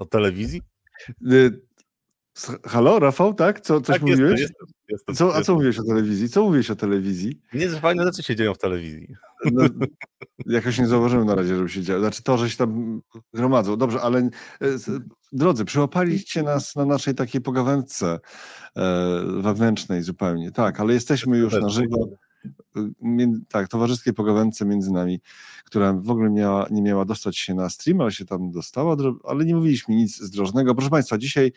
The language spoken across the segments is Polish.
O telewizji? Y, halo, Rafał, tak? Co, coś tak, mówiłeś? Jestem, jestem, co, a co mówiłeś o telewizji? Co mówiłeś o telewizji? Nie, że fajne rzeczy się dzieją w telewizji. No, jakoś nie zauważyłem na razie, żeby się działo. Znaczy to, że się tam gromadzą. Dobrze, ale e, drodzy, przyłapaliście nas na naszej takiej pogawędce e, wewnętrznej zupełnie. Tak, ale jesteśmy już na żywo tak, towarzyskiej pogawędce między nami, która w ogóle miała, nie miała dostać się na stream, ale się tam dostała, ale nie mówiliśmy nic zdrożnego. Proszę Państwa, dzisiaj e,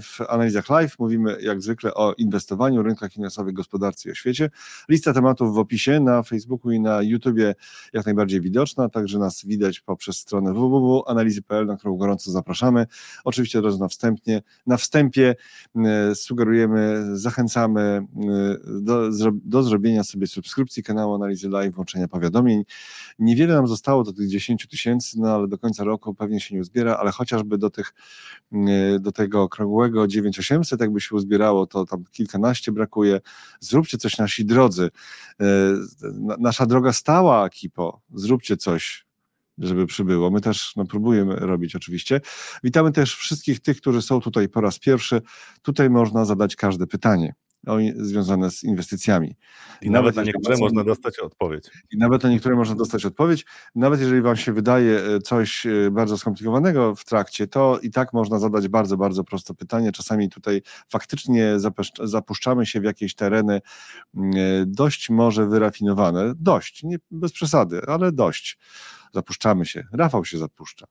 w analizach live mówimy jak zwykle o inwestowaniu, rynkach finansowych, gospodarce i o świecie. Lista tematów w opisie na Facebooku i na YouTubie jak najbardziej widoczna, także nas widać poprzez stronę www.analizy.pl, na którą gorąco zapraszamy. Oczywiście od razu na wstępnie, na wstępie e, sugerujemy, zachęcamy e, do, do zrobienia sobie subskrypcji kanału Analizy Live, włączenia powiadomień. Niewiele nam zostało do tych 10 tysięcy, no ale do końca roku pewnie się nie uzbiera, ale chociażby do tych, mm, do tego okrągłego 9800, jakby się uzbierało, to tam kilkanaście brakuje. Zróbcie coś nasi drodzy. E, nasza droga stała, Kipo, zróbcie coś żeby przybyło. My też no, próbujemy robić oczywiście. Witamy też wszystkich tych, którzy są tutaj po raz pierwszy. Tutaj można zadać każde pytanie związane z inwestycjami. I nawet, na niektóre można dostać odpowiedź. I nawet na niektóre można dostać odpowiedź. Nawet jeżeli Wam się wydaje e, coś e, bardzo skomplikowanego w trakcie, to i tak można zadać bardzo, bardzo proste pytanie. Czasami tutaj faktycznie zapuszczamy się w jakieś tereny mm, e, dość może wyrafinowane, dość, nie bez przesady, ale dość. Zapuszczamy się. Rafał się zapuszcza,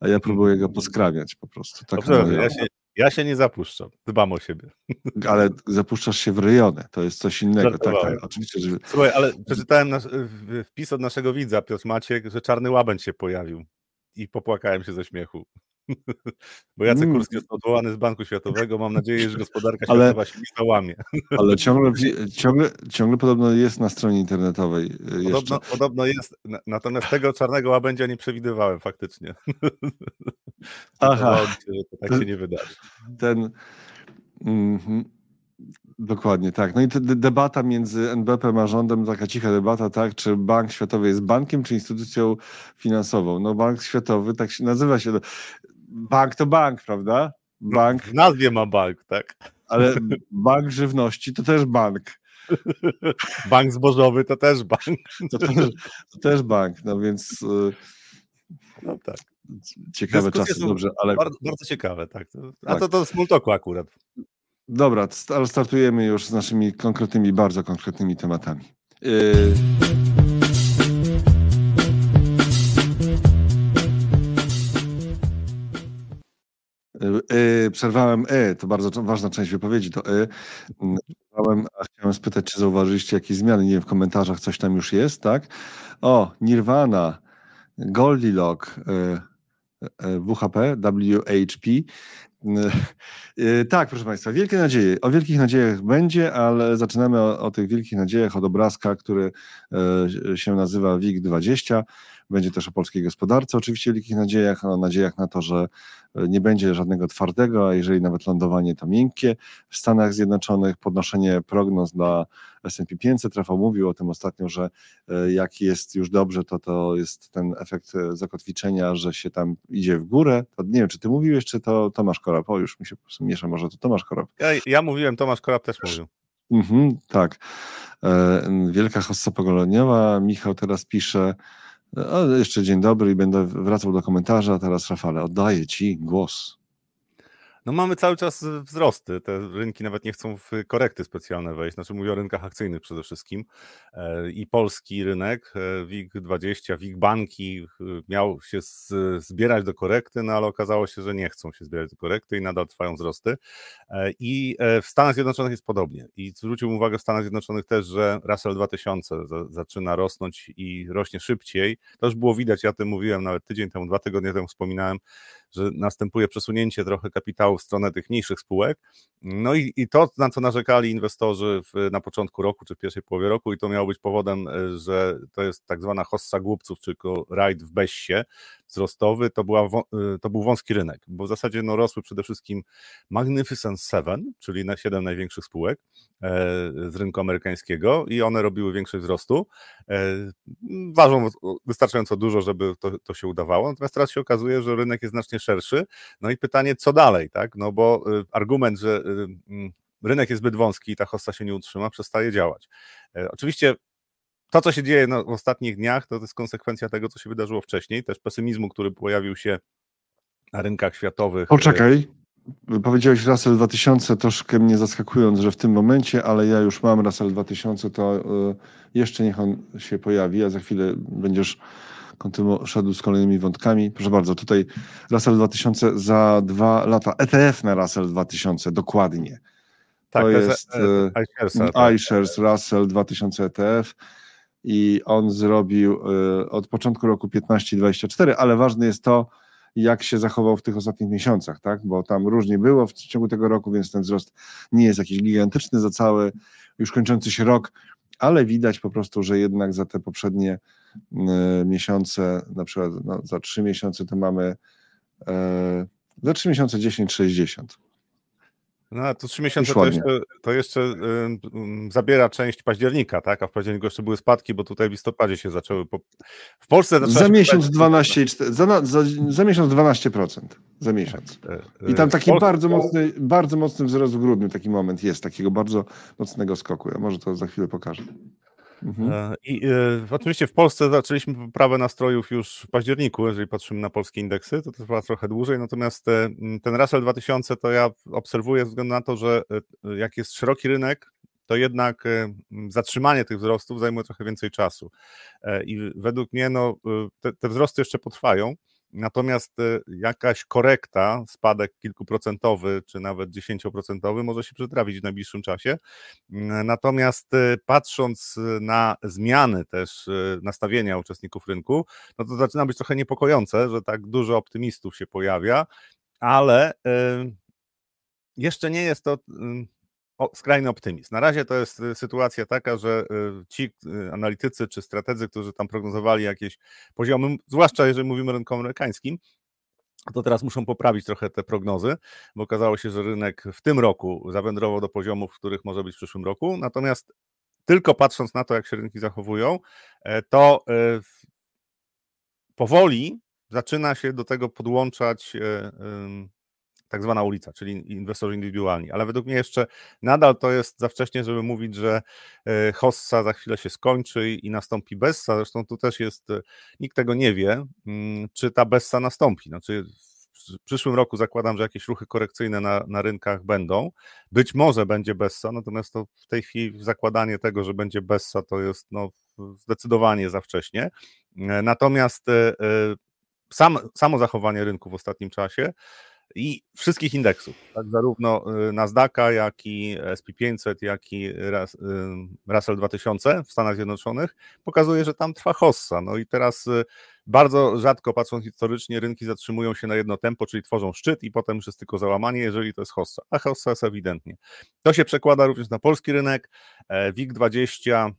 a ja próbuję go poskrawiać po prostu. Tak Dobrze, ja się, ja się nie zapuszczam, dbam o siebie. Ale zapuszczasz się w rejony, to jest coś innego. Tak, tak, oczywiście, że... Słuchaj, ale przeczytałem nasz, wpis od naszego widza, Piotr Maciek, że czarny łabędź się pojawił i popłakałem się ze śmiechu. Bo Jacek mm. Kurski jest odwołany z Banku Światowego. Mam nadzieję, że gospodarka światowa ale, się nie załamie. Ale ciągle, ciągle, ciągle podobno jest na stronie internetowej. Y, podobno, podobno, jest, natomiast tego czarnego łabędzia nie przewidywałem faktycznie. Aha. Się, że to tak się nie wydarzy. Ten. Mm -hmm. Dokładnie, tak. No i te debata między NBP a rządem, taka cicha debata, tak, czy Bank Światowy jest bankiem, czy instytucją finansową. No Bank Światowy, tak się nazywa się bank to bank, prawda? Bank. W nazwie ma bank, tak. Ale bank żywności to też bank. Bank zbożowy to też bank. To też, to też bank, no więc. Y, no tak. Ciekawe czasy, dobrze, ale. Bardzo, bardzo ciekawe, tak. A tak. to to small talku akurat. Dobra, ale startujemy już z naszymi konkretnymi, bardzo konkretnymi tematami. Yy... Y, przerwałem y, to bardzo ważna część wypowiedzi, to y. Przerwałem, a chciałem spytać, czy zauważyliście jakieś zmiany? Nie wiem, w komentarzach coś tam już jest, tak? O, Nirvana, Goldilock, WHP, WHP. Tak, proszę Państwa, wielkie nadzieje. O wielkich nadziejach będzie, ale zaczynamy o, o tych wielkich nadziejach od obrazka, który się nazywa WIG20. Będzie też o polskiej gospodarce, oczywiście w wielkich nadziejach, o nadziejach na to, że e, nie będzie żadnego twardego, a jeżeli nawet lądowanie to miękkie w Stanach Zjednoczonych, podnoszenie prognoz dla S&P 500, Rafał mówił o tym ostatnio, że e, jak jest już dobrze, to to jest ten efekt e, zakotwiczenia, że się tam idzie w górę, to nie wiem, czy ty mówiłeś, czy to Tomasz Korab, o już mi się miesza, może to Tomasz Korab. Ja, ja mówiłem, Tomasz Korab też mówił. Mhm, tak. Wielka hossa pogoleniowa, Michał teraz pisze, o, jeszcze dzień dobry i będę wracał do komentarza. Teraz Rafale, oddaję Ci głos. No mamy cały czas wzrosty. Te rynki nawet nie chcą w korekty specjalne wejść. Znaczy mówię o rynkach akcyjnych przede wszystkim. E, I polski rynek, e, WIG20, WIG banki e, miał się zbierać do korekty, no ale okazało się, że nie chcą się zbierać do korekty i nadal trwają wzrosty. I w Stanach Zjednoczonych jest podobnie. I zwrócił uwagę w Stanach Zjednoczonych też, że Russell 2000 zaczyna rosnąć i rośnie szybciej. To już było widać, ja o tym mówiłem nawet tydzień temu, dwa tygodnie temu wspominałem, że następuje przesunięcie trochę kapitału w stronę tych mniejszych spółek. No i, i to, na co narzekali inwestorzy w, na początku roku czy w pierwszej połowie roku, i to miało być powodem, e, że to jest tak zwana hossa głupców, czyli rajd w Bessie, wzrostowy, to, była, to był wąski rynek, bo w zasadzie no, rosły przede wszystkim Magnificent Seven, czyli na siedem największych spółek z rynku amerykańskiego i one robiły większość wzrostu. Ważą wystarczająco dużo, żeby to, to się udawało, natomiast teraz się okazuje, że rynek jest znacznie szerszy, no i pytanie, co dalej, tak, no bo argument, że rynek jest zbyt wąski i ta hossa się nie utrzyma, przestaje działać. E, oczywiście to, co się dzieje w ostatnich dniach, to jest konsekwencja tego, co się wydarzyło wcześniej, też pesymizmu, który pojawił się na rynkach światowych. Poczekaj, powiedziałeś Russell 2000, troszkę mnie zaskakując, że w tym momencie, ale ja już mam Russell 2000, to e, jeszcze niech on się pojawi, a za chwilę będziesz kontynu- szedł z kolejnymi wątkami. Proszę bardzo, tutaj Russell 2000 za dwa lata, ETF na Russell 2000, dokładnie. Tak, to, jest e, tak. iShares Russell 2000 ETF i on zrobił e, od początku roku 15,24, ale ważne jest to, jak się zachował w tych ostatnich miesiącach, tak? bo tam różnie było w ciągu tego roku, więc ten wzrost nie jest jakiś gigantyczny za cały już kończący się rok, ale widać po prostu, że jednak za te poprzednie y, miesiące, na przykład no, za trzy miesiące to mamy y, za trzy miesiące 10,60. No, to trzy miesiące to jeszcze, to jeszcze zabiera część października, tak? A w październiku jeszcze były spadki, bo tutaj w listopadzie się zaczęły. Po... W Polsce za miesiąc 12, za, za, za miesiąc 12%. Za miesiąc. Tak, I tam taki Polsce... bardzo mocny, bardzo mocny wzrost w grudniu, taki moment jest, takiego bardzo mocnego skoku. Ja może to za chwilę pokażę. Mhm. E, I e, oczywiście w Polsce zaczęliśmy poprawę nastrojów już w październiku, jeżeli patrzymy na polskie indeksy, to trwa trochę dłużej, natomiast e, ten Russell 2000 to ja obserwuję ze względu na to, że e, jak jest szeroki rynek, to jednak zatrzymanie tych wzrostów zajmuje trochę więcej czasu. I według mnie no, te, te wzrosty jeszcze potrwają. Natomiast y, jakaś korekta, spadek kilkuprocentowy, czy nawet dziesięcioprocentowy może się przytrafić w najbliższym czasie. Natomiast y, patrząc y, na zmiany też nastawienia uczestników rynku, no to zaczyna być trochę niepokojące, że tak dużo optymistów się pojawia, ale jeszcze nie jest to o, skrajny optymizm. Na razie to jest y, sytuacja taka, że y, ci y, analitycy czy strategzy, którzy tam prognozowali jakieś poziomy, zwłaszcza jeżeli mówimy o rynku amerykańskim, to teraz muszą poprawić trochę te prognozy, bo okazało się, że rynek w tym roku zawędrował do poziomów, których może być w przyszłym roku. Natomiast tylko patrząc na to, jak się rynki zachowują, e, to e, powoli zaczyna się do tego podłączać e, tak zwana ulica, czyli inwestorzy indywidualni. Ale według mnie jeszcze nadal to jest za wcześnie, żeby mówić, że e, hossa za chwilę się skończy i nastąpi Bessa. Zresztą tu też jest, e, nikt tego nie wie, mm, czy ta Bessa nastąpi. Znaczy w przyszłym roku zakładam, że jakieś ruchy korekcyjne na, na rynkach będą. Być może będzie Bessa, natomiast to w tej chwili zakładanie tego, że będzie Bessa to jest no, zdecydowanie za wcześnie. E, natomiast sam, samo zachowanie rynku w ostatnim czasie i wszystkich indeksów, tak, zarówno y, Nasdaqa, jak i SP500, jak i y, Russell 2000 w Stanach Zjednoczonych, pokazuje, że tam trwa hossa. No i teraz y, bardzo rzadko, patrząc historycznie, rynki zatrzymują się na jedno tempo, czyli tworzą szczyt i potem już jest tylko załamanie, jeżeli to jest hossa. A hossa jest ewidentnie. To się przekłada również na polski rynek. E, WIG20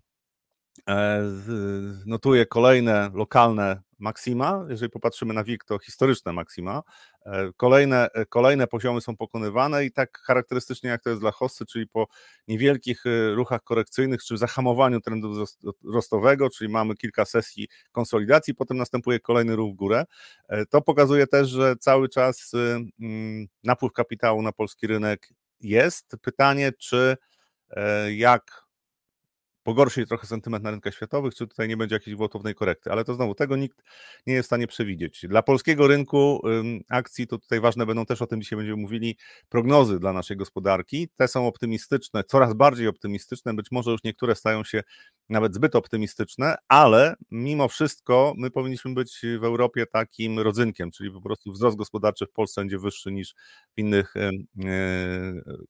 e, notuje kolejne lokalne maksima. Jeżeli popatrzymy na WIG, to historyczne maksima. E, kolejne, e, kolejne poziomy są pokonywane i tak charakterystycznie jak to jest dla hossy, czyli po niewielkich e, ruchach korekcyjnych czy zahamowaniu trendu wzrostowego, czyli mamy kilka sesji konsolidacji, potem następuje kolejny ruch w górę. To pokazuje też, że cały czas mm, napływ kapitału na polski rynek jest. Pytanie, czy jak pogorszy trochę sentyment na rynkach światowych, czy tutaj nie będzie jakiejś gwałtownej korekty. Ale to znowu, tego nikt nie jest w stanie przewidzieć. Dla polskiego rynku akcji to tutaj ważne będą też, o tym dzisiaj będziemy mówili, prognozy dla naszej gospodarki. Te są optymistyczne, coraz bardziej optymistyczne, być może już niektóre stają się nawet zbyt optymistyczne, ale mimo wszystko my powinniśmy być w Europie takim rodzynkiem, czyli po prostu wzrost gospodarczy w Polsce będzie wyższy niż w innych e,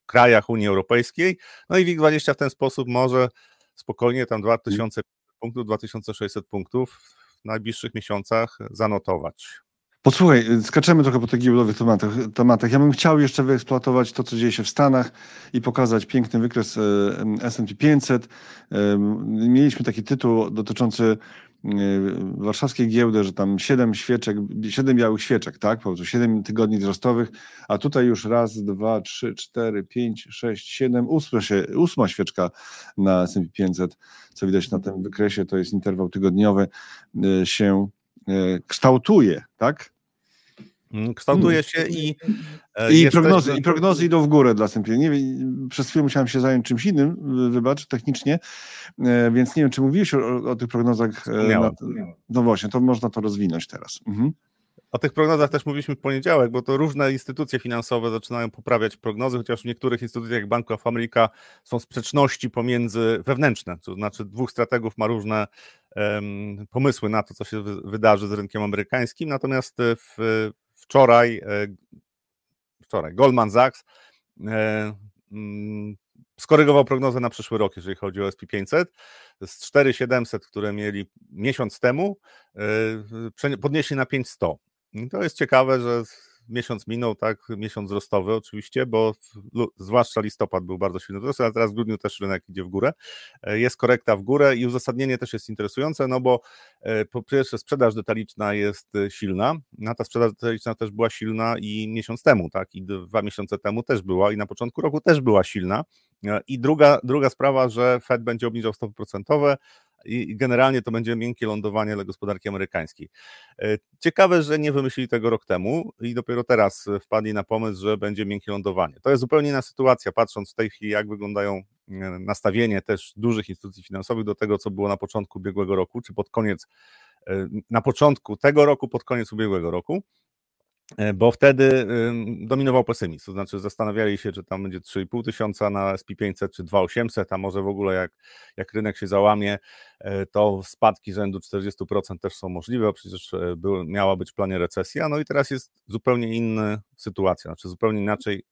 krajach Unii Europejskiej. No i WIG20 w ten sposób może spokojnie tam 2000 punktów, 2600 punktów w najbliższych miesiącach zanotować. Posłuchaj, skaczemy trochę po tych giełdowych tematach, tematach. Ja bym chciał jeszcze wyeksploatować to, co dzieje się w Stanach i pokazać piękny wykres e, S&P 500. Mieliśmy taki tytuł dotyczący warszawskie giełdy, że tam siedem świeczek, siedem białych świeczek, tak? Po prostu siedem tygodni wzrostowych, a tutaj już raz, dwa, trzy, cztery, pięć, sześć, siedem, ósma, się, ósma świeczka na S&P 500, co widać na tym wykresie, to jest interwał tygodniowy, się kształtuje, tak? Mm, kształtuje się i. E, I prognozy, I prognozy idą w górę dla. Nie, przez chwilę musiałem się zająć czymś innym, wybacz, technicznie, e, więc nie wiem, czy mówiłeś o, o tych prognozach. E, na, no właśnie, to można to rozwinąć teraz. Mhm. O tych prognozach też mówiliśmy w poniedziałek, bo to różne instytucje finansowe zaczynają poprawiać prognozy, chociaż w niektórych instytucjach jak Bank of America są sprzeczności pomiędzy wewnętrzne, to znaczy dwóch strategów ma różne um, pomysły na to, co się wydarzy z rynkiem amerykańskim, natomiast w, wczoraj, e, wczoraj Goldman Sachs e, mm, skorygował prognozę na przyszły rok, jeżeli chodzi o SP500. Z 4700, które mieli miesiąc temu, e, podnieśli na 5100. I to jest ciekawe, że miesiąc minął, tak, miesiąc wzrostowy oczywiście, bo zwłaszcza listopad był bardzo silny wzrost, ale teraz w grudniu też rynek idzie w górę. E, jest korekta w górę i uzasadnienie też jest interesujące, no bo e, po pierwsze sprzedaż detaliczna jest e, silna, a ta sprzedaż detaliczna też była silna i miesiąc temu, tak, i dwa miesiące temu też była i na początku roku też była silna. I druga, druga sprawa, że Fed będzie obniżał stopy procentowe, i generalnie to będzie miękkie lądowanie dla gospodarki amerykańskiej. E, ciekawe, że nie wymyślili tego rok temu i dopiero teraz wpadli na pomysł, że będzie miękkie lądowanie. To jest zupełnie inna sytuacja, patrząc w tej chwili, jak wyglądają e, nastawienie też dużych instytucji finansowych do tego, co było na początku ubiegłego roku, czy pod koniec, e, na początku tego roku, pod koniec ubiegłego roku. E, bo wtedy dominował pesymizm, to znaczy zastanawiali się, czy tam będzie 3,5 tysiąca na SP500, czy 2,800, a może w ogóle jak, jak rynek się załamie, e, to spadki rzędu 40% też są możliwe, przecież e, był, miała być w planie recesja, no i teraz jest zupełnie inna sytuacja, znaczy zupełnie inaczej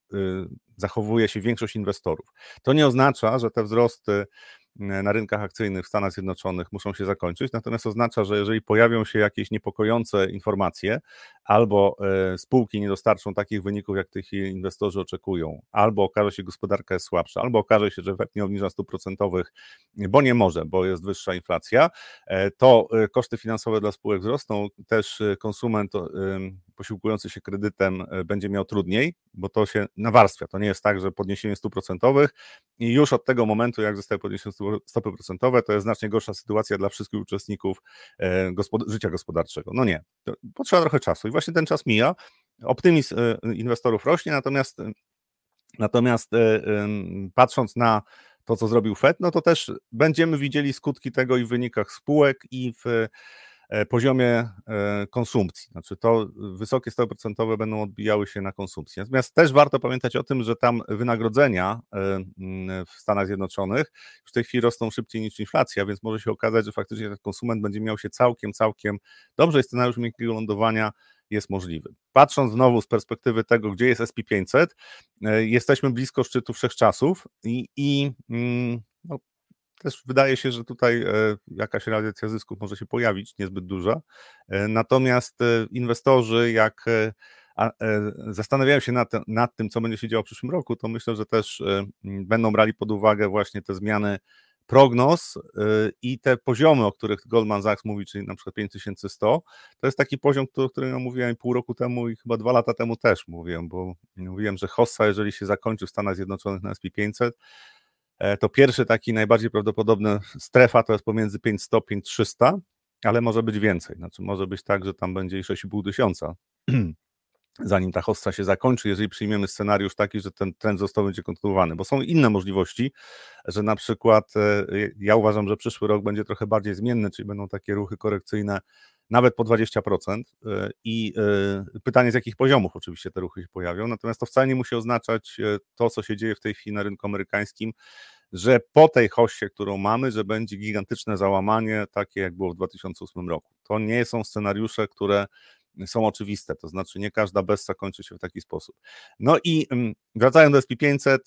zachowuje się większość inwestorów. To nie oznacza, że te wzrosty na rynkach akcyjnych w Stanach Zjednoczonych muszą się zakończyć, natomiast oznacza, że jeżeli pojawią się jakieś niepokojące informacje, albo e, spółki nie dostarczą takich wyników, jak tych inwestorzy oczekują, albo okaże się, że gospodarka jest słabsza, albo okaże się, że FED nie obniża stóp procentowych, bo nie może, bo jest wyższa inflacja, e, to e, koszty finansowe dla spółek wzrosną, też konsument posiłkujący się kredytem będzie miał trudniej, bo to się nawarstwia. To nie jest tak, że podniesienie stóp procentowych i już od tego momentu, jak zostały podniesione stopy procentowe, to jest znacznie gorsza sytuacja dla wszystkich uczestników gospod życia gospodarczego. No nie, potrzeba trochę czasu i właśnie ten czas mija. Optymizm e, inwestorów rośnie, natomiast, natomiast e, patrząc na to, co zrobił Fed, no to też będziemy widzieli skutki tego i w wynikach spółek, i w e, poziomie konsumpcji. Znaczy to wysokie stopy procentowe będą odbijały się na konsumpcji. Natomiast też warto pamiętać o tym, że tam wynagrodzenia w Stanach Zjednoczonych w tej chwili rosną szybciej niż inflacja, więc może się okazać, że faktycznie ten konsument będzie miał się całkiem, całkiem dobrze i scenariusz miękkiego lądowania jest możliwy. Patrząc znowu z perspektywy tego, gdzie jest SP500, e, jesteśmy blisko szczytu wszechczasów i, i mm, no, też wydaje się, że tutaj e, jakaś realizacja zysków może się pojawić, niezbyt duża. E, natomiast inwestorzy, jak zastanawiają się nad, nad, tym, co będzie się działo w przyszłym roku, to myślę, że też będą brali pod uwagę właśnie te zmiany prognoz i te poziomy, o których Goldman Sachs mówi, czyli na przykład 5100, to jest taki poziom, o którym ja mówiłem pół roku temu i chyba dwa lata temu też mówiłem, bo mówiłem, że Hossa, jeżeli się zakończy w Stanach Zjednoczonych na SP500, e, to pierwszy taki najbardziej prawdopodobny strefa to jest pomiędzy 500 5300, ale może być więcej. Znaczy może być tak, że tam będzie i 6,5 tysiąca zanim ta hossa się zakończy, jeżeli przyjmiemy scenariusz taki, że ten trend wzrostowy będzie kontynuowany, bo są inne możliwości, że na przykład e, ja uważam, że przyszły rok będzie trochę bardziej zmienny, czyli będą takie ruchy korekcyjne nawet po 20% e, i e, pytanie z jakich poziomów oczywiście te ruchy się pojawią, natomiast to wcale nie musi oznaczać to, co się dzieje w tej chwili na rynku amerykańskim, że po tej hoście, którą mamy, że będzie gigantyczne załamanie, takie jak było w 2008 roku. To nie są scenariusze, które są oczywiste, to znaczy nie każda bessa kończy się w taki sposób. No i mm, wracając do SP500,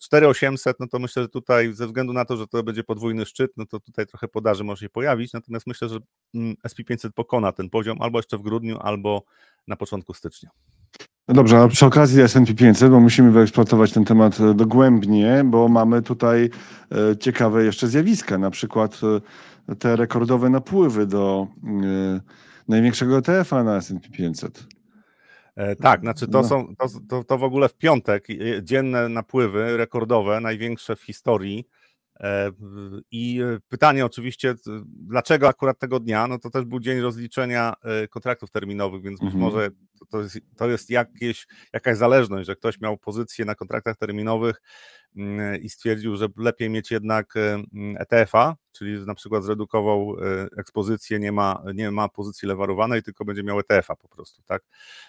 4800, no to myślę, że tutaj ze względu na to, że to będzie podwójny szczyt, no to tutaj trochę podaży może się pojawić, natomiast myślę, że mm, SP500 pokona ten poziom albo jeszcze w grudniu, albo na początku stycznia. No dobrze, a przy okazji S&P 500, bo musimy wyeksploatować ten temat e, dogłębnie, bo mamy tutaj e, ciekawe jeszcze zjawiska, na przykład e, te rekordowe napływy do największego ETF-a na S&P 500. E, tak, znaczy to no. są, to, to, to w ogóle w piątek dzienne napływy rekordowe, największe w historii. E, I pytanie oczywiście, dlaczego akurat tego dnia? No to też był dzień rozliczenia e, kontraktów terminowych, więc być mhm. może to jest, to jest jakieś, jakaś zależność, że ktoś miał pozycję na kontraktach terminowych mm, i stwierdził, że lepiej mieć jednak ETF-a, czyli na przykład zredukował e, ekspozycję, nie ma, nie ma pozycji lewarowanej, tylko będzie miał ETF-a po prostu, tak?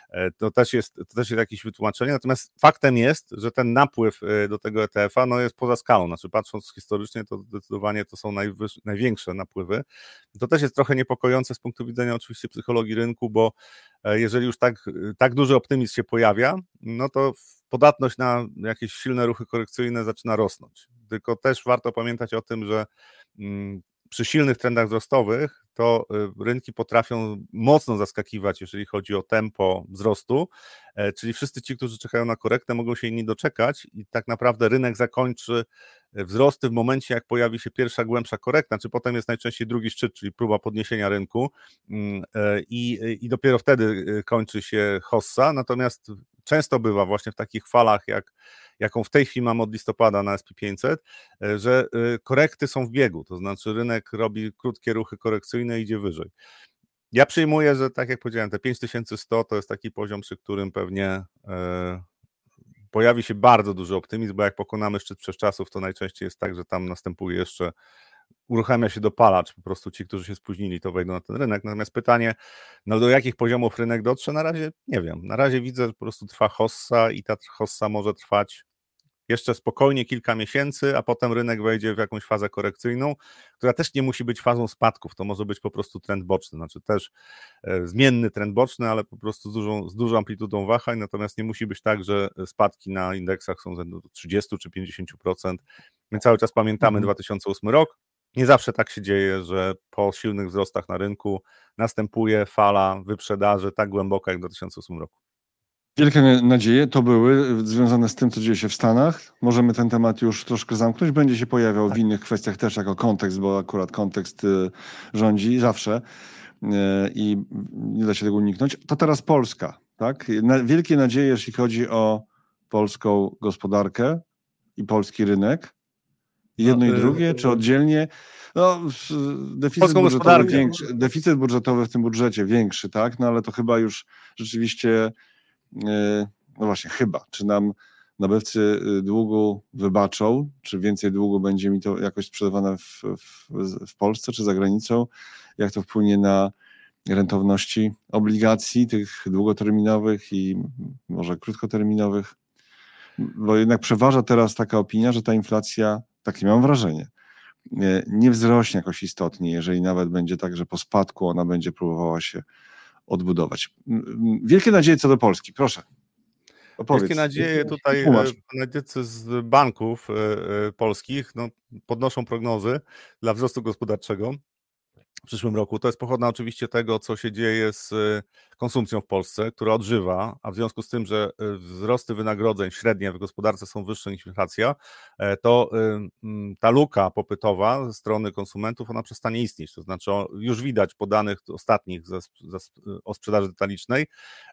E, to też, jest, to też jest jakieś wytłumaczenie, natomiast faktem jest, że ten napływ e, do tego ETF-a no jest poza skalą, znaczy patrząc historycznie, to zdecydowanie to są największe napływy. To też jest trochę niepokojące z punktu widzenia oczywiście psychologii rynku, bo jeżeli już tak, tak duży optymizm się pojawia, no to podatność na jakieś silne ruchy korekcyjne zaczyna rosnąć. Tylko też warto pamiętać o tym, że przy silnych trendach wzrostowych to y, rynki potrafią mocno zaskakiwać, jeżeli chodzi o tempo wzrostu, e, czyli wszyscy ci, którzy czekają na korektę, mogą się inni doczekać i tak naprawdę rynek zakończy e, wzrosty w momencie, jak pojawi się pierwsza głębsza korekta, czy potem jest najczęściej drugi szczyt, czyli próba podniesienia rynku mm, e, i, i dopiero wtedy kończy się hossa, natomiast często bywa właśnie w takich falach, jak, jaką w tej chwili mamy od listopada na SP500, e, że e, korekty są w biegu, to znaczy rynek robi krótkie ruchy korekcyjne i idzie wyżej. Ja przyjmuję, że tak jak powiedziałem, te 5100 to jest taki poziom, przy którym pewnie e, pojawi się bardzo duży optymizm, bo jak pokonamy szczyt czasów, to najczęściej jest tak, że tam następuje jeszcze uruchamia się dopalacz, po prostu ci, którzy się spóźnili, to wejdą na ten rynek. Natomiast pytanie, no do jakich poziomów rynek dotrze, na razie nie wiem. Na razie widzę, że po prostu trwa hossa i ta hossa może trwać jeszcze spokojnie kilka miesięcy, a potem rynek wejdzie w jakąś fazę korekcyjną, która też nie musi być fazą spadków, to może być po prostu trend boczny, znaczy też e, zmienny trend boczny, ale po prostu z dużą, z dużą amplitudą wahań, natomiast nie musi być tak, że spadki na indeksach są 30 czy 50%. My cały czas pamiętamy mhm. 2008 rok, nie zawsze tak się dzieje, że po silnych wzrostach na rynku następuje fala wyprzedaży tak głęboka jak w 2008 roku. Wielkie nadzieje to były związane z tym, co dzieje się w Stanach. Możemy ten temat już troszkę zamknąć. Będzie się pojawiał w tak. innych kwestiach też jako kontekst, bo akurat kontekst y, rządzi zawsze y, i nie da się tego uniknąć. To teraz Polska. Tak? Wielkie nadzieje, jeśli chodzi o polską gospodarkę i polski rynek. Jedno no, i y, drugie, czy oddzielnie? No, deficyt budżetowy, większy, deficyt budżetowy w tym budżecie większy, tak? No ale to chyba już rzeczywiście no właśnie, chyba, czy nam nabywcy y, długu wybaczą, czy więcej długu będzie mi to jakoś sprzedawane w, w, w Polsce czy za granicą, jak to wpłynie na rentowności obligacji tych długoterminowych i może krótkoterminowych, bo jednak przeważa teraz taka opinia, że ta inflacja, takie mam wrażenie, nie wzrośnie jakoś istotnie, jeżeli nawet będzie tak, że po spadku ona będzie próbowała się odbudować. Wielkie nadzieje co do Polski, proszę. Opowiedz. Wielkie nadzieje tutaj e, analitycy z banków e, e, polskich no, podnoszą prognozy dla wzrostu gospodarczego w przyszłym roku. To jest pochodna oczywiście tego, co się dzieje z y, konsumpcją w Polsce, która odżywa, a w związku z tym, że y, wzrosty wynagrodzeń średnie w gospodarce są wyższe niż inflacja, e, to ta luka popytowa ze strony konsumentów, ona przestanie istnieć. To znaczy już widać po danych ostatnich o sprzedaży detalicznej,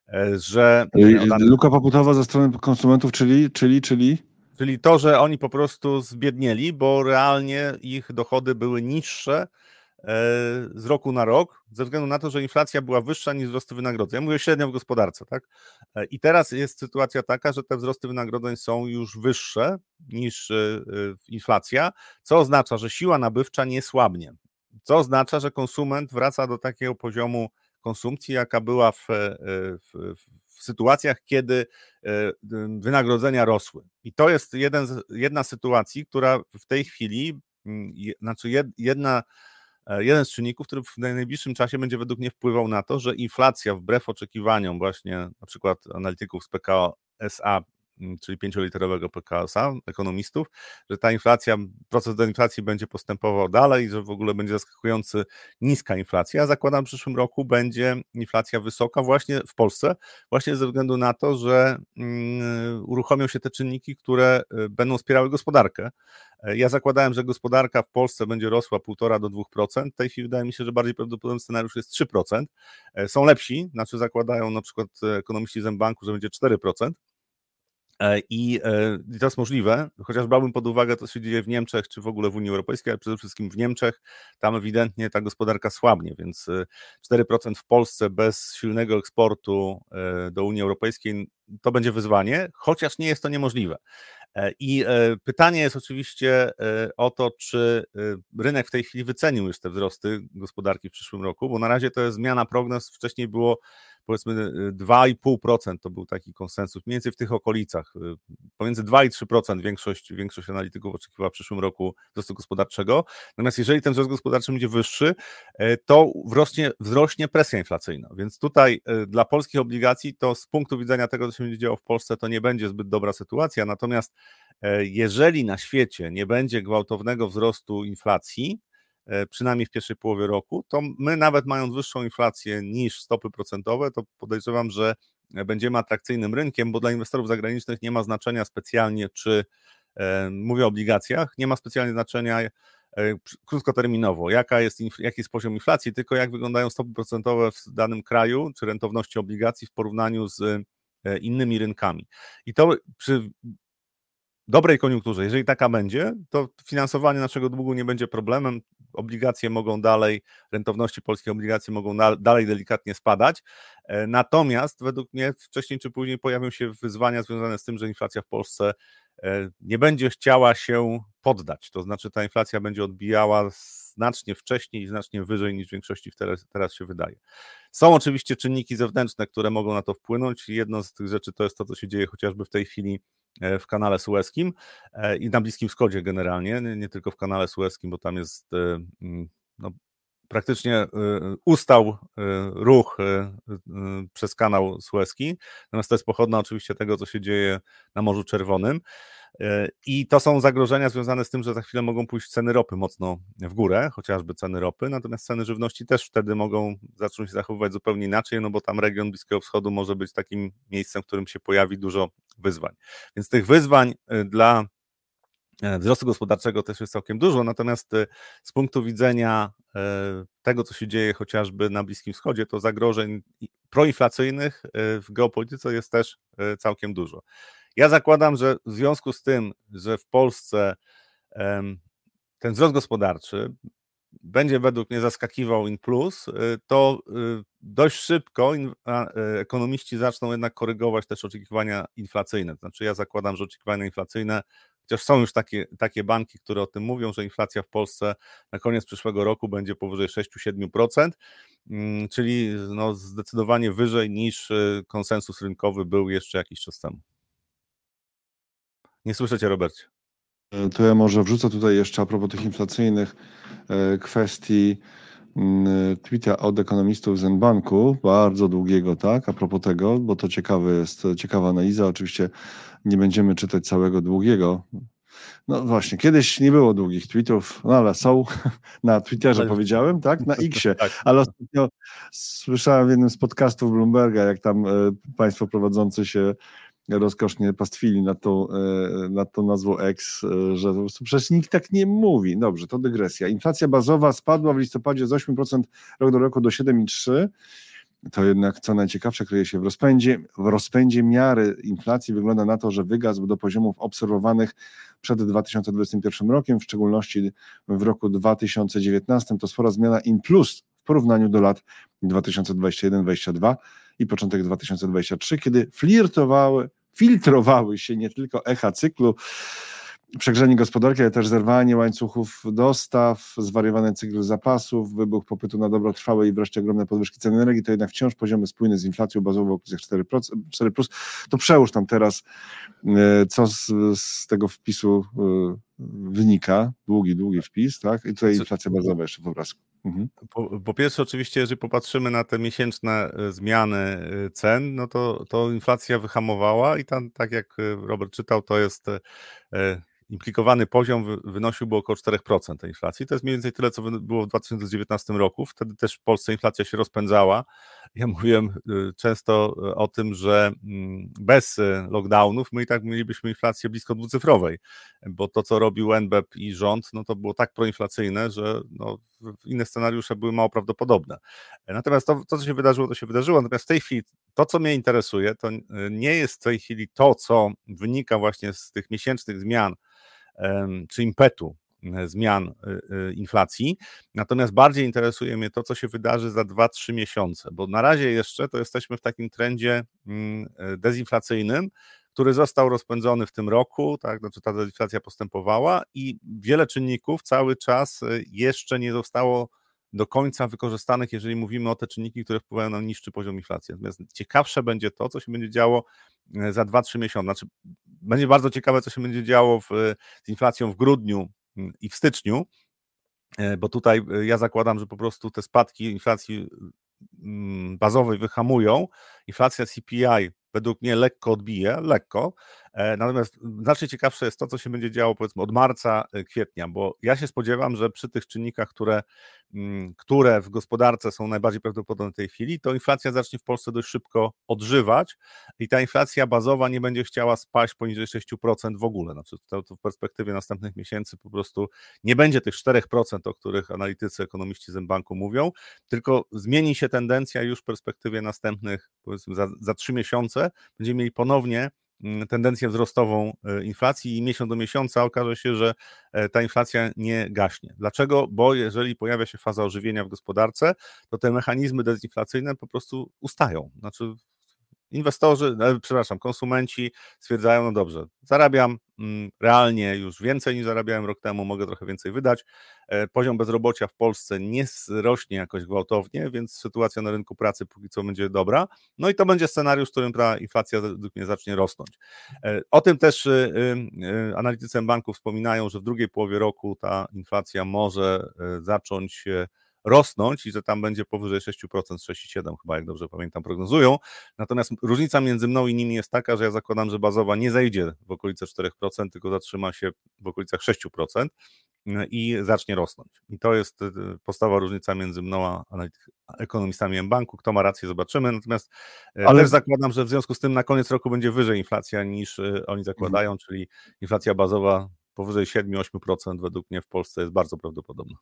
e, że... Danych... Luka popytowa ze strony konsumentów, czyli, czyli, czyli? Czyli to, że oni po prostu zbiednieli, bo realnie ich dochody były niższe z roku na rok, ze względu na to, że inflacja była wyższa niż wzrosty wynagrodzeń. Ja mówię średnio w gospodarce, tak? E, I teraz jest sytuacja taka, że te wzrosty wynagrodzeń są już wyższe niż e, e, inflacja, co oznacza, że siła nabywcza nie słabnie. Co oznacza, że konsument wraca do takiego poziomu konsumpcji, jaka była w, w, w sytuacjach, kiedy wynagrodzenia rosły. I to jest jeden jedna z sytuacji, która w tej chwili, znaczy jedna E, jeden z czynników, który w najbliższym czasie będzie według mnie wpływał na to, że inflacja wbrew oczekiwaniom właśnie na przykład analityków z PKO SA czyli pięcioliterowego PKS-a, ekonomistów, że ta inflacja, proces deinflacji będzie postępował dalej, że w ogóle będzie zaskakujący niska inflacja. Ja zakładam, w przyszłym roku będzie inflacja wysoka właśnie w Polsce, właśnie ze względu na to, że mm, uruchomią się te czynniki, które y, będą wspierały gospodarkę. E, ja zakładałem, że gospodarka w Polsce będzie rosła 1,5 do 2%. W tej chwili wydaje mi się, że bardziej prawdopodobny scenariusz jest 3%. E, są lepsi, znaczy zakładają na przykład ekonomiści z banku, że będzie 4%. E, I, I to jest możliwe, chociaż brałbym pod uwagę to, co się dzieje w Niemczech, czy w ogóle w Unii Europejskiej, ale przede wszystkim w Niemczech, tam ewidentnie ta gospodarka słabnie, więc 4% w Polsce bez silnego eksportu do Unii Europejskiej to będzie wyzwanie, chociaż nie jest to niemożliwe. E, I e, pytanie jest oczywiście e, o to, czy rynek w tej chwili wycenił już te wzrosty gospodarki w przyszłym roku, bo na razie to jest zmiana prognoz. Wcześniej było powiedzmy 2,5% y, to był taki konsensus, mniej więcej w tych okolicach. Y, pomiędzy 2 i 3% większość, większość analityków oczekiwała w przyszłym roku wzrostu gospodarczego. Natomiast jeżeli ten wzrost gospodarczy będzie wyższy, y, to wzrośnie, wzrośnie presja inflacyjna. Więc tutaj dla polskich obligacji to z punktu widzenia tego, co się będzie działo w Polsce, to nie będzie zbyt dobra sytuacja. Natomiast jeżeli na świecie nie będzie gwałtownego wzrostu inflacji, przynajmniej w pierwszej połowie roku, to my nawet mając wyższą inflację niż stopy procentowe, to podejrzewam, że będziemy atrakcyjnym rynkiem, bo dla inwestorów zagranicznych nie ma znaczenia specjalnie, czy e, mówię o obligacjach, nie ma specjalnie znaczenia e, krótkoterminowo, jaka jest, jaki jest poziom inflacji, tylko jak wyglądają stopy procentowe w danym kraju, czy rentowności obligacji w porównaniu z innymi rynkami. I to przy dobrej koniunkturze, jeżeli taka będzie, to finansowanie naszego długu nie będzie problemem obligacje mogą dalej, rentowności polskich obligacji mogą na, dalej delikatnie spadać. E, natomiast według mnie wcześniej czy później pojawią się wyzwania związane z tym, że inflacja w Polsce e, nie będzie chciała się poddać. To znaczy ta inflacja będzie odbijała znacznie wcześniej i znacznie wyżej niż w większości teraz, teraz się wydaje. Są oczywiście czynniki zewnętrzne, które mogą na to wpłynąć. Jedną z tych rzeczy to jest to, co się dzieje chociażby w tej chwili w kanale sueskim e, i na Bliskim Wschodzie generalnie, nie tylko w kanale sueskim, bo tam jest e, mm, no, praktycznie ustał ruch przez kanał sueski, natomiast to jest pochodna oczywiście tego, co się dzieje na Morzu Czerwonym. I to są zagrożenia związane z tym, że za chwilę mogą pójść ceny ropy mocno w górę, chociażby ceny ropy, natomiast ceny żywności też wtedy mogą zacząć się zachowywać zupełnie inaczej, no bo tam region Bliskiego Wschodu może być takim miejscem, w którym się pojawi dużo wyzwań. Więc tych wyzwań y, dla wzrostu gospodarczego też jest całkiem dużo, natomiast y, z punktu widzenia e, tego, co się dzieje chociażby na Bliskim Wschodzie, to zagrożeń proinflacyjnych w geopolityce jest też całkiem dużo. Ja zakładam, że w związku z tym, że w Polsce ten wzrost gospodarczy będzie według mnie zaskakiwał in plus, to dość szybko ekonomiści zaczną jednak korygować też oczekiwania inflacyjne. Znaczy ja zakładam, że oczekiwania inflacyjne, chociaż są już takie, takie banki, które o tym mówią, że inflacja w Polsce na koniec przyszłego roku będzie powyżej 6-7%, mm, czyli no zdecydowanie wyżej niż konsensus rynkowy był jeszcze jakiś czas temu. Nie słyszycie, Robercie. E, to ja może wrzucę tutaj jeszcze a propos tych inflacyjnych e, kwestii tweeta od ekonomistów z Banku, bardzo długiego, tak, a propos tego, bo to ciekawe jest, ciekawa analiza. Oczywiście nie będziemy czytać całego długiego. No właśnie, kiedyś nie było długich tweetów, no ale są na Twitterze ale... powiedziałem, tak, na Xie, tak. ale ostatnio słyszałem w jednym z podcastów Bloomberga, jak tam e, państwo prowadzący się rozkosznie pastwili nad tą, e, nad tą nazwą X, e, że po prostu przecież nikt tak nie mówi. Dobrze, to dygresja. Inflacja bazowa spadła w listopadzie z 8% rok do roku do 7,3%. To jednak, co najciekawsze, kryje się w rozpędzie. W rozpędzie miary inflacji wygląda na to, że wygasł do poziomów obserwowanych przed 2021 rokiem, w szczególności w roku 2019. To spora zmiana in plus w porównaniu do lat 2021-2022 i początek 2023, kiedy flirtowały filtrowały się nie tylko echa cyklu, przegrzanie gospodarki, ale też zerwanie łańcuchów dostaw, zwariowany cykl zapasów, wybuch popytu na dobro trwałe i wreszcie ogromne podwyżki cen energii, to jednak wciąż poziomy spójne z inflacją bazową w okolicach 4%, 4+. To przełóż tam teraz, e, co z, z tego wpisu e, wynika, długi, długi wpis, tak? I tutaj inflacja bazowa jeszcze po obrazku. Mhm. Po, po, pierwsze, oczywiście, jeżeli popatrzymy na te miesięczne zmiany cen, no to, to inflacja wyhamowała i tam, tak jak Robert czytał, to jest implikowany poziom wynosiłby około 4% tej inflacji. To jest mniej więcej tyle, co było w 2019 roku. Wtedy też w Polsce inflacja się rozpędzała. Ja mówiłem y, często o tym, że mm, bez y, lockdownów my i tak mielibyśmy inflację blisko dwucyfrowej, bo to, co robił NBP i rząd, no to było tak proinflacyjne, że no, inne scenariusze były mało prawdopodobne. Natomiast to, to, co się wydarzyło, to się wydarzyło. Natomiast w tej chwili to, co mnie interesuje, to y, nie jest w tej chwili to, co wynika właśnie z tych miesięcznych zmian, czy impetu e, zmian e, e, inflacji. Natomiast bardziej interesuje mnie to, co się wydarzy za 2-3 miesiące, bo na razie jeszcze to jesteśmy w takim trendzie mm, dezinflacyjnym, który został rozpędzony w tym roku, tak, znaczy ta dezinflacja postępowała i wiele czynników cały czas jeszcze nie zostało do końca wykorzystanych, jeżeli mówimy o te czynniki, które wpływają na niższy poziom inflacji. Natomiast ciekawsze będzie to, co się będzie działo e, za 2-3 miesiące. Znaczy, będzie bardzo ciekawe, co się będzie działo w, z inflacją w grudniu mm, i w styczniu, e, bo tutaj e, ja zakładam, że po prostu te spadki inflacji mm, bazowej wyhamują. Inflacja CPI według mnie lekko odbije, lekko. E, natomiast znacznie ciekawsze jest to, co się będzie działo powiedzmy od marca, e, kwietnia, bo ja się spodziewam, że przy tych czynnikach, które, mm, które w gospodarce są najbardziej prawdopodobne w tej chwili, to inflacja zacznie w Polsce dość szybko odżywać i ta inflacja bazowa nie będzie chciała spaść poniżej 6% w ogóle. Znaczy to, to w perspektywie następnych miesięcy po prostu nie będzie tych 4%, o których analitycy, ekonomiści z banku mówią, tylko zmieni się tendencja już w perspektywie następnych, powiedzmy za, za 3 miesiące, będziemy mieli ponownie Mm, tendencję wzrostową e, inflacji i miesiąc do miesiąca okaże się, że e, ta inflacja nie gaśnie. Dlaczego? Bo jeżeli pojawia się faza ożywienia w gospodarce, to te mechanizmy dezinflacyjne po prostu ustają. Znaczy inwestorzy, e, przepraszam, konsumenci stwierdzają, no dobrze, zarabiam mm, realnie już więcej niż zarabiałem rok temu, mogę trochę więcej wydać. E, poziom bezrobocia w Polsce nie rośnie jakoś gwałtownie, więc sytuacja na rynku pracy póki co będzie dobra. No i to będzie scenariusz, w którym ta inflacja według mnie zacznie rosnąć. E, o tym też y, y, analitycy banków wspominają, że w drugiej połowie roku ta inflacja może zacząć rosnąć i że tam będzie powyżej 6%, 6,7 chyba, jak dobrze pamiętam, prognozują. Natomiast różnica między mną i nimi jest taka, że ja zakładam, że bazowa nie zejdzie w okolice 4%, tylko zatrzyma się w okolicach 6% i zacznie rosnąć. I to jest y, podstawowa różnica między mną a ekonomistami M-Banku. Kto ma rację, zobaczymy. Natomiast y, Ale... też zakładam, że w związku z tym na koniec roku będzie wyżej inflacja niż y, oni zakładają, mhm. czyli inflacja bazowa powyżej 7-8% według mnie w Polsce jest bardzo prawdopodobna.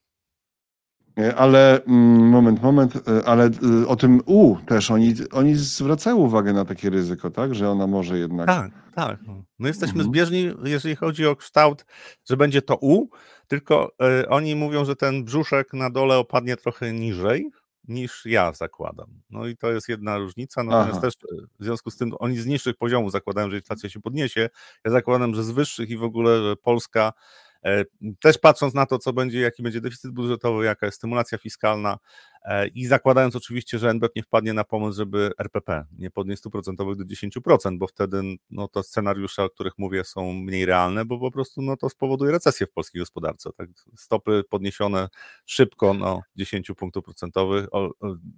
E, ale mm, moment, moment, e, ale e, o tym U też oni, oni zwracają uwagę na takie ryzyko, tak? Że ona może jednak. Tak, tak. My jesteśmy mhm. zbieżni, jeżeli chodzi o kształt, że będzie to U, tylko y, oni mówią, że ten brzuszek na dole opadnie trochę niżej niż ja zakładam. No i to jest jedna różnica, natomiast Aha. też w związku z tym oni z niższych poziomów zakładają, że inflacja się podniesie. Ja zakładam, że z wyższych i w ogóle że Polska też patrząc na to, co będzie, jaki będzie deficyt budżetowy, jaka jest stymulacja fiskalna e, i zakładając oczywiście, że NBP nie wpadnie na pomysł, żeby RPP nie podnieść 100% do 10%, bo wtedy no, to scenariusze, o których mówię, są mniej realne, bo po prostu no, to spowoduje recesję w polskiej gospodarce. Tak? Stopy podniesione szybko no, 10 punktów procentowych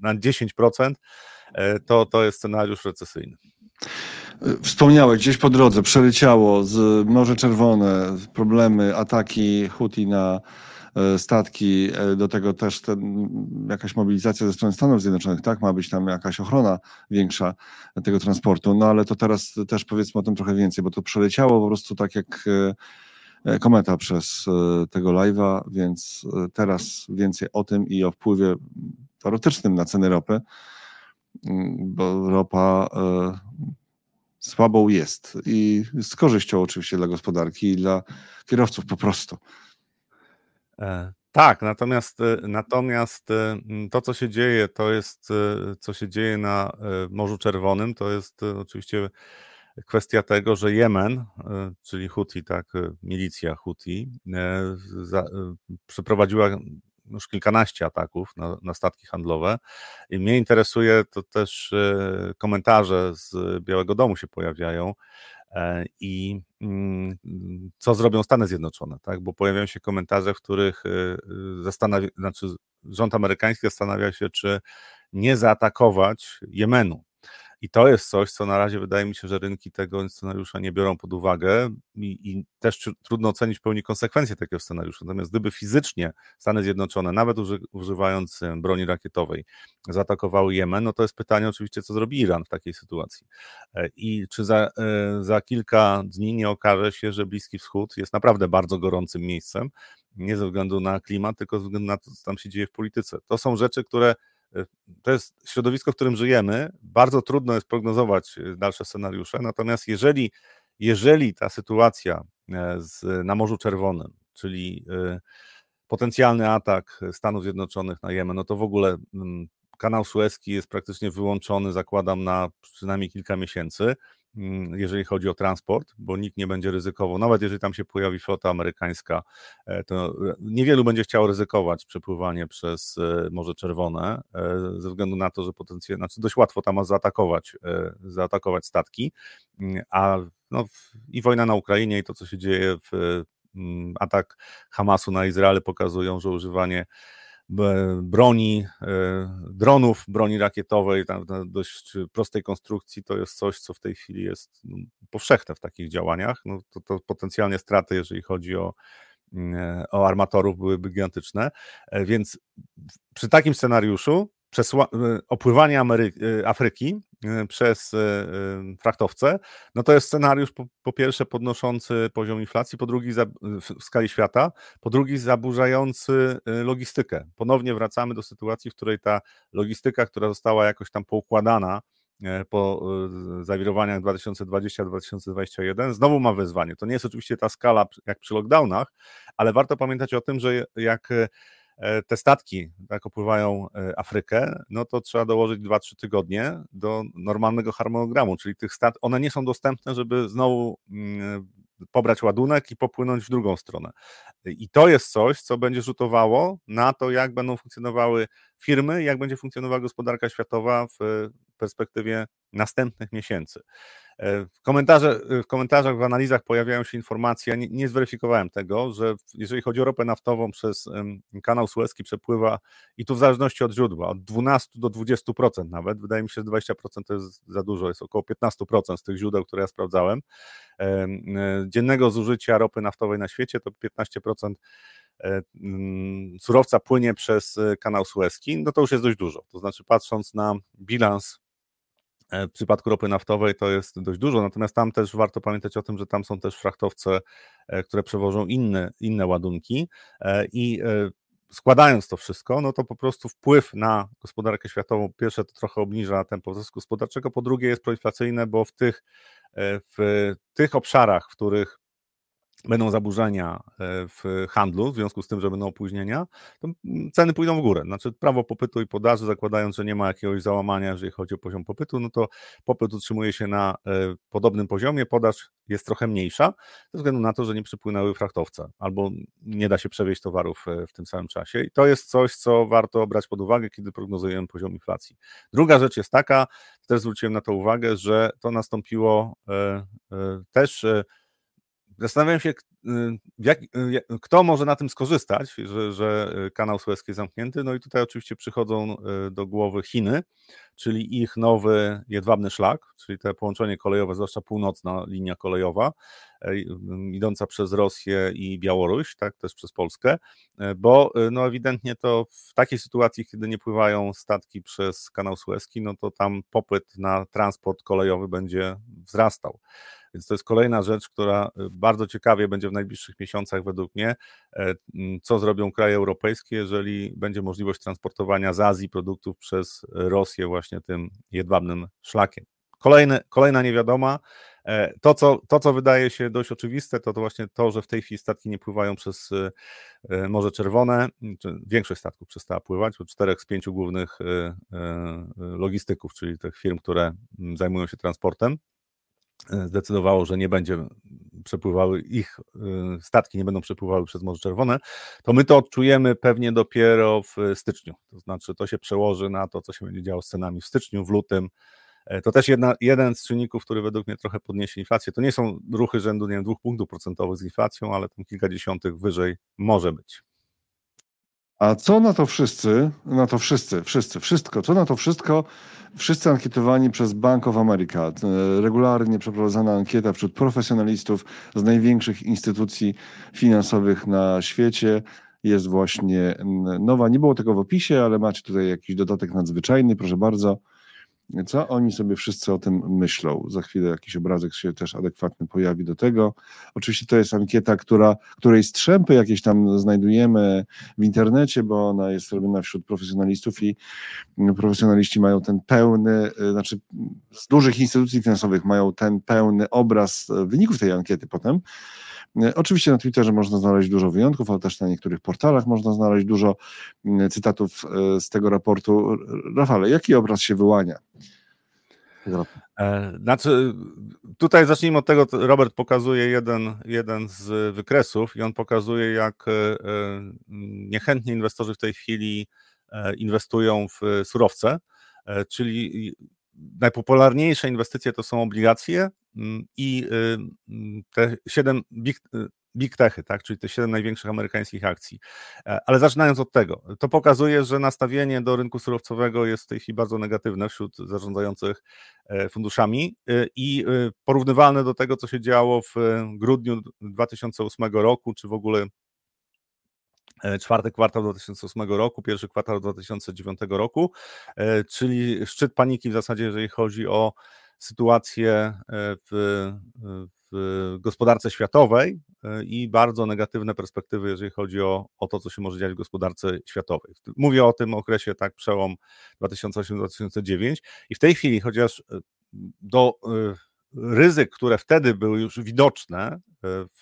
na 10%, e, to, to jest scenariusz recesyjny. Wspomniałeś, gdzieś po drodze przeleciało z Morze Czerwone, problemy, ataki Huti na e, statki, e, do tego też ten, jakaś mobilizacja ze strony Stanów Zjednoczonych, tak? Ma być tam jakaś ochrona większa tego transportu, no ale to teraz też powiedzmy o tym trochę więcej, bo to przeleciało po prostu tak jak e, kometa przez tego live'a, więc teraz więcej o tym i o wpływie teoretycznym na ceny ropy, bo ropa słabą jest i z korzyścią oczywiście dla gospodarki i dla kierowców po prostu. E, tak, natomiast, e, natomiast e, to, co się dzieje, to jest, co się dzieje na Morzu Czerwonym, to jest oczywiście kwestia tego, że Jemen, czyli Houthi, tak, milicja Houthi, przeprowadziła już kilkanaście ataków na, na, statki handlowe. I mnie interesuje to też e, komentarze z Białego Domu się pojawiają, i mm, co zrobią Stany Zjednoczone, tak? Bo pojawiają się komentarze, w których zastanawia, znaczy rząd amerykański zastanawia się, czy nie zaatakować Jemenu. I to jest coś, co na razie wydaje mi się, że rynki tego scenariusza nie biorą pod uwagę i, i też trudno ocenić w pełni konsekwencje takiego scenariusza. Natomiast gdyby fizycznie Stany Zjednoczone, nawet uży, używając broni rakietowej, zaatakowały Jemen, no to jest pytanie oczywiście, co zrobi Iran w takiej sytuacji. E, I czy za, e, za kilka dni nie okaże się, że Bliski Wschód jest naprawdę bardzo gorącym miejscem, nie ze względu na klimat, tylko ze względu na to, co tam się dzieje w polityce. To są rzeczy, które E, to jest środowisko, w którym żyjemy. Bardzo trudno jest prognozować e, dalsze scenariusze. Natomiast jeżeli, jeżeli ta sytuacja e, z, na Morzu Czerwonym, czyli potencjalny atak Stanów Zjednoczonych na Jemen, no to w ogóle mm, kanał Suezki jest praktycznie wyłączony, zakładam, na przynajmniej kilka miesięcy. Mm, jeżeli chodzi o transport, bo nikt nie będzie ryzykował, nawet jeżeli tam się pojawi flota amerykańska, e, to niewielu będzie chciało ryzykować przepływanie przez e, Morze Czerwone, e, ze względu na to, że potencjalnie, znaczy dość łatwo tam zaatakować, zaatakować statki, mm, a no, i wojna na Ukrainie i to, co się dzieje w mm, atak Hamasu na Izrael pokazują, że używanie broni, e, dronów, broni rakietowej, tam, dość prostej konstrukcji, to jest coś, co w tej chwili jest no, powszechne w takich działaniach. No, to, to potencjalnie straty, jeżeli chodzi o, mm, o armatorów, byłyby gigantyczne. E, więc przy takim scenariuszu przesła- opływanie Amery- Afryki E, przez e, e, frachtowce, no to jest scenariusz po, po pierwsze podnoszący poziom inflacji, po drugi w skali świata, po drugi zaburzający logistykę. Ponownie wracamy do sytuacji, w której ta logistyka, która została jakoś tam poukładana po zawirowaniach 2020-2021, znowu ma wyzwanie. To nie jest oczywiście ta skala jak przy lockdownach, ale warto pamiętać o tym, że jak E, te statki tak opływają e, Afrykę, no to trzeba dołożyć 2-3 tygodnie do normalnego harmonogramu, czyli tych stat one nie są dostępne, żeby znowu mm, pobrać ładunek i popłynąć w drugą stronę. I to jest coś, co będzie rzutowało na to, jak będą funkcjonowały firmy, jak będzie funkcjonowała gospodarka światowa w perspektywie następnych miesięcy. E, w, komentarze, w komentarzach, w analizach pojawiają się informacje, nie, nie zweryfikowałem tego, że jeżeli chodzi o ropę naftową przez kanał Suezki przepływa i tu w zależności od źródła, od 12 do 20% nawet, wydaje mi się, że 20% to jest za dużo, jest około 15% z tych źródeł, które ja sprawdzałem, e, dziennego zużycia ropy naftowej na świecie to 15% e, mm, surowca płynie przez kanał Suezki, no to już jest dość dużo. To znaczy, patrząc na bilans E, w przypadku ropy naftowej to jest dość dużo, natomiast tam też warto pamiętać o tym, że tam są też frachtowce, e, które przewożą inne, inne ładunki e, i składając to wszystko, no to po prostu wpływ na gospodarkę światową, pierwsze to trochę obniża tempo wzrostu gospodarczego, po drugie jest proinflacyjne, bo w tych, w tych obszarach, w których będą zaburzenia e, w handlu w związku z tym, że będą opóźnienia, to ceny pójdą w górę. Znaczy prawo popytu i podaży, zakładając, że nie ma jakiegoś załamania, jeżeli chodzi o poziom popytu, no to popyt utrzymuje się na e, podobnym poziomie, podaż jest trochę mniejsza, ze względu na to, że nie przypłynęły frachtowce, albo nie da się przewieźć towarów e, w tym samym czasie. I to jest coś, co warto brać pod uwagę, kiedy prognozujemy poziom inflacji. Druga rzecz jest taka, też zwróciłem na to uwagę, że to nastąpiło też Zastanawiam się, y, jak, y, kto może na tym skorzystać, że, że kanał Suezki jest zamknięty. No i tutaj oczywiście przychodzą y, do głowy Chiny, czyli ich nowy jedwabny szlak, czyli te połączenie kolejowe, zwłaszcza północna linia kolejowa, idąca przez Rosję i Białoruś, tak, też przez Polskę, bo no ewidentnie to w takiej sytuacji, kiedy nie pływają statki przez kanał Suezki, no to tam popyt na transport kolejowy będzie wzrastał. Więc to jest kolejna rzecz, która y, bardzo ciekawie będzie w najbliższych miesiącach według mnie, e, co zrobią kraje europejskie, jeżeli będzie możliwość transportowania z Azji produktów przez Rosję właśnie tym jedwabnym szlakiem. Kolejne, kolejna niewiadoma. E, to co, to, co wydaje się dość oczywiste, to, to właśnie to, że w tej chwili statki nie pływają przez e, Morze Czerwone. Większość statków przestała pływać, bo czterech z pięciu głównych logistyków, czyli tych firm, które zajmują się transportem, zdecydowało, że nie będzie przepływały, ich y, statki nie będą przepływały przez Morze Czerwone, to my to odczujemy pewnie dopiero w styczniu. To znaczy, to się przełoży na to, co się będzie działo z cenami w styczniu, w lutym. To też jedna, jeden z czynników, który według mnie trochę podniesie inflację. To nie są ruchy rzędu, nie wiem, dwóch punktów procentowych z inflacją, ale tam kilkadziesiątych wyżej może być. A co na to wszyscy, na to wszyscy, wszyscy, wszystko, co na to wszystko, wszyscy ankietowani przez Bank of America, e, regularnie przeprowadzana ankieta wśród profesjonalistów z największych instytucji finansowych na świecie, jest właśnie nowa. Nie było tego w opisie, ale macie tutaj jakiś dodatek nadzwyczajny, proszę bardzo. Co oni sobie wszyscy o tym myślą? Za chwilę jakiś obrazek się też adekwatny pojawi do tego. Oczywiście to jest ankieta, która, której strzępy jakieś tam znajdujemy w internecie, bo ona jest robiona wśród profesjonalistów i profesjonaliści mają ten pełny, y, znaczy z dużych instytucji finansowych mają ten pełny obraz wyników tej ankiety potem. E, oczywiście na Twitterze można znaleźć dużo wyjątków, ale też na niektórych portalach można znaleźć dużo mm, cytatów e, z tego raportu. Rafale, jaki obraz się wyłania? E, znaczy, tutaj zacznijmy od tego, Robert pokazuje jeden, jeden z wykresów i on pokazuje, jak niechętnie inwestorzy w tej chwili inwestują w surowce, czyli najpopularniejsze inwestycje to są obligacje mm, i y, mm, te siedem big, y, big techy, tak, czyli te siedem największych amerykańskich akcji. E, ale zaczynając od tego, to pokazuje, że nastawienie do rynku surowcowego jest w tej chwili bardzo negatywne wśród zarządzających e, funduszami y, i porównywalne do tego, co się działo w grudniu 2008 roku, czy w ogóle czwarty kwartał 2008 roku, pierwszy kwartał 2009 roku, e, czyli szczyt paniki w zasadzie, jeżeli chodzi o sytuację e, w, w gospodarce światowej i bardzo negatywne perspektywy, jeżeli chodzi o, o to, co się może dziać w gospodarce światowej. Mówię o tym okresie, tak, przełom 2008-2009 i w tej chwili, chociaż do ryzyk, które wtedy były już widoczne e,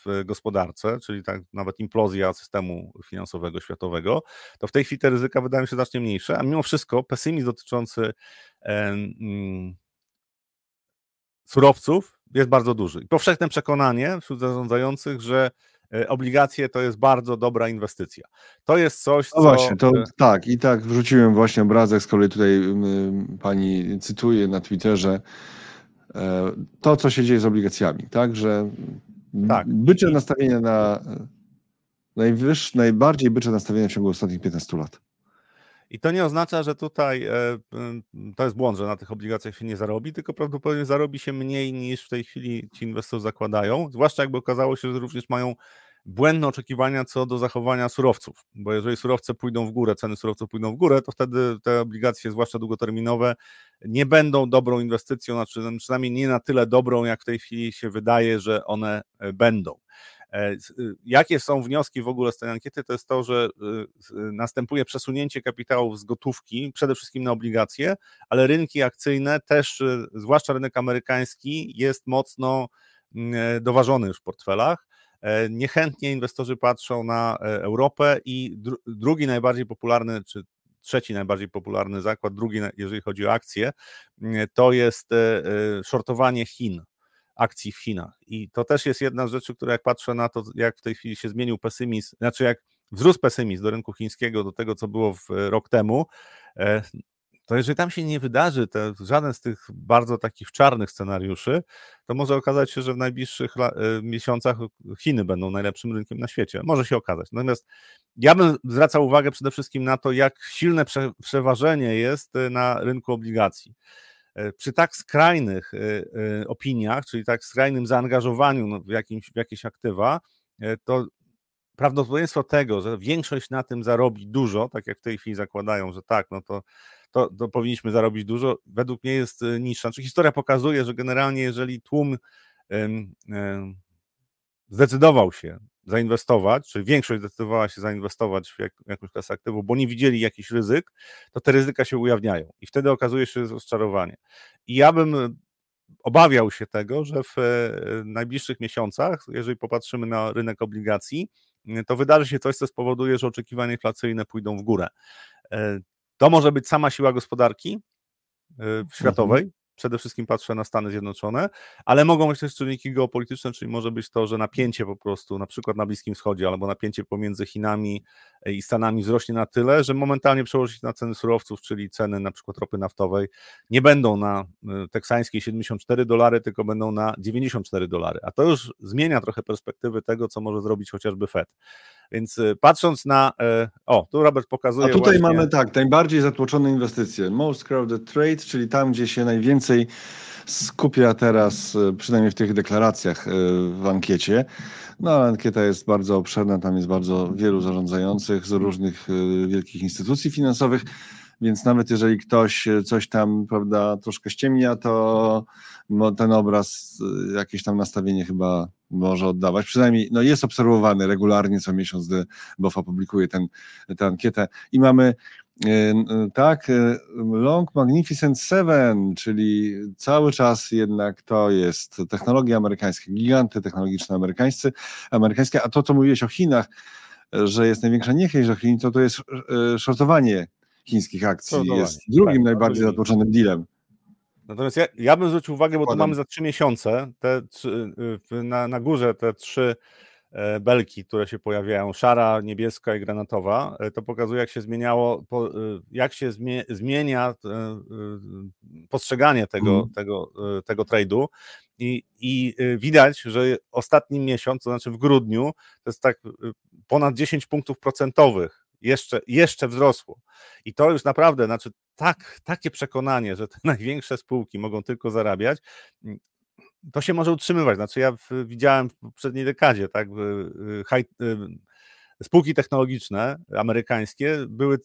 w gospodarce, czyli tak nawet implozja systemu finansowego światowego, to w tej chwili te ryzyka wydają się znacznie mniejsze, a mimo wszystko pesymizm dotyczący mm, surowców jest bardzo duży. I powszechne przekonanie wśród zarządzających, że e, obligacje to jest bardzo dobra inwestycja. To jest coś, no co... No właśnie, to tak, i tak wrzuciłem właśnie obrazek, z kolei tutaj pani cytuje na Twitterze, E, to, co się dzieje z obligacjami, tak, że tak. bycze nastawienie na najwyższe, najbardziej bycze nastawienie w ciągu ostatnich 15 lat. I to nie oznacza, że tutaj e, to jest błąd, że na tych obligacjach się nie zarobi, tylko prawdopodobnie zarobi się mniej niż w tej chwili ci inwestorzy zakładają, zwłaszcza jakby okazało się, że również mają błędne oczekiwania co do zachowania surowców, bo jeżeli surowce pójdą w górę, ceny surowców pójdą w górę, to wtedy te obligacje, zwłaszcza długoterminowe, nie będą dobrą inwestycją, znaczy przynajmniej nie na tyle dobrą, jak w tej chwili się wydaje, że one e, będą. E, e, jakie są wnioski w ogóle z tej ankiety? To jest to, że następuje przesunięcie kapitałów z gotówki, przede wszystkim na obligacje, ale rynki akcyjne też, zwłaszcza rynek amerykański, jest mocno mm, doważony już w portfelach. E, niechętnie inwestorzy patrzą na e, Europę i drugi najbardziej popularny, czy trzeci najbardziej popularny zakład, drugi, jeżeli chodzi o akcje, to jest e, shortowanie Chin, akcji w Chinach. I to też jest jedna z rzeczy, która jak patrzę na to, jak w tej chwili się zmienił pesymizm, znaczy jak wzrósł pesymizm do rynku chińskiego, do tego, co było w rok temu, to jeżeli tam się nie wydarzy te, żaden z tych bardzo takich czarnych scenariuszy, to może okazać się, że w najbliższych y, miesiącach Chiny będą najlepszym rynkiem na świecie. Może się okazać. Natomiast ja bym zwracał uwagę przede wszystkim na to, jak silne prze, przeważenie jest y, na rynku obligacji. Y, przy tak skrajnych opiniach, czyli tak skrajnym zaangażowaniu no, w, jakimś, w jakieś aktywa, to prawdopodobieństwo tego, że większość na tym zarobi dużo, tak jak w tej chwili zakładają, że tak, no to to, to powinniśmy zarobić dużo, według mnie jest e, niższa. Znaczy, historia pokazuje, że generalnie jeżeli tłum um, um, zdecydował się zainwestować, czy większość zdecydowała się zainwestować w jak, jakąś klasę aktywów, bo nie widzieli jakichś ryzyk, to te ryzyka się ujawniają i wtedy okazuje się, rozczarowanie. I ja bym obawiał się tego, że w e, najbliższych miesiącach, jeżeli popatrzymy na rynek obligacji, to wydarzy się coś, co spowoduje, że oczekiwania inflacyjne pójdą w górę. To może być sama siła gospodarki y, światowej. Mhm. Przede wszystkim patrzę na Stany Zjednoczone, ale mogą być też czynniki geopolityczne, czyli może być to, że napięcie po prostu, na przykład na Bliskim Wschodzie, albo napięcie pomiędzy Chinami i Stanami wzrośnie na tyle, że momentalnie przełoży się na ceny surowców, czyli ceny na przykład ropy naftowej nie będą na teksańskiej 74 dolary, tylko będą na 94 dolary. A to już zmienia trochę perspektywy tego, co może zrobić chociażby Fed. Więc patrząc na. O, tu Robert pokazuje. A tutaj właśnie... mamy tak, najbardziej zatłoczone inwestycje. Most crowded trade, czyli tam, gdzie się najwięcej skupia teraz, e, przynajmniej w tych deklaracjach e, w ankiecie. No, ankieta jest bardzo obszerna, tam jest bardzo wielu zarządzających z różnych e, wielkich instytucji finansowych, więc nawet jeżeli ktoś coś tam, prawda, troszkę ściemnia, to ten obraz, jakieś tam nastawienie chyba może oddawać. Przynajmniej no, jest obserwowany regularnie, co miesiąc BOFA publikuje ten, tę ankietę i mamy tak, e, Long Magnificent Seven, czyli cały czas jednak to jest technologia amerykańska, giganty technologiczne amerykańscy, amerykańskie, a to, co mówiłeś o Chinach, że jest największa niechęć do Chin, to to jest e, shortowanie chińskich akcji, jest drugim tak, najbardziej zatłoczonym dealem. Natomiast ja, ja bym zwrócił uwagę, bo tu mamy za trzy miesiące, te, na, na górze te trzy E, belki, które się pojawiają, szara, niebieska i granatowa, e, to pokazuje, jak się zmieniało, e, jak się zmienia postrzeganie tego, hmm. tego, tego trade'u. I, I widać, że ostatni miesiąc, to znaczy w grudniu, to jest tak ponad 10 punktów procentowych jeszcze, jeszcze wzrosło. I to już naprawdę, znaczy tak, takie przekonanie, że te największe spółki mogą tylko zarabiać, to się może utrzymywać. Znaczy, ja widziałem w poprzedniej dekadzie, tak, high, spółki technologiczne amerykańskie były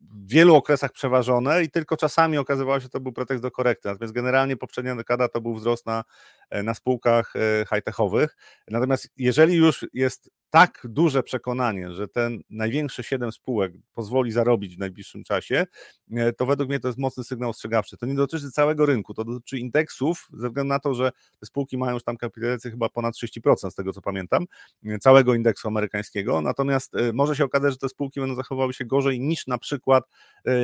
w wielu okresach przeważone i tylko czasami okazywało się, że to był pretekst do korekty. Natomiast generalnie poprzednia dekada to był wzrost na, na spółkach e, high-techowych. Natomiast jeżeli już jest tak duże przekonanie, że ten największe siedem spółek pozwoli zarobić w najbliższym czasie, e, to według mnie to jest mocny sygnał ostrzegawczy. To nie dotyczy całego rynku, to dotyczy indeksów, ze względu na to, że te spółki mają już tam kapitalizację chyba ponad 30%, z tego co pamiętam, e, całego indeksu amerykańskiego. Natomiast e, może się okazać, że te spółki będą zachowywały się gorzej niż na przykład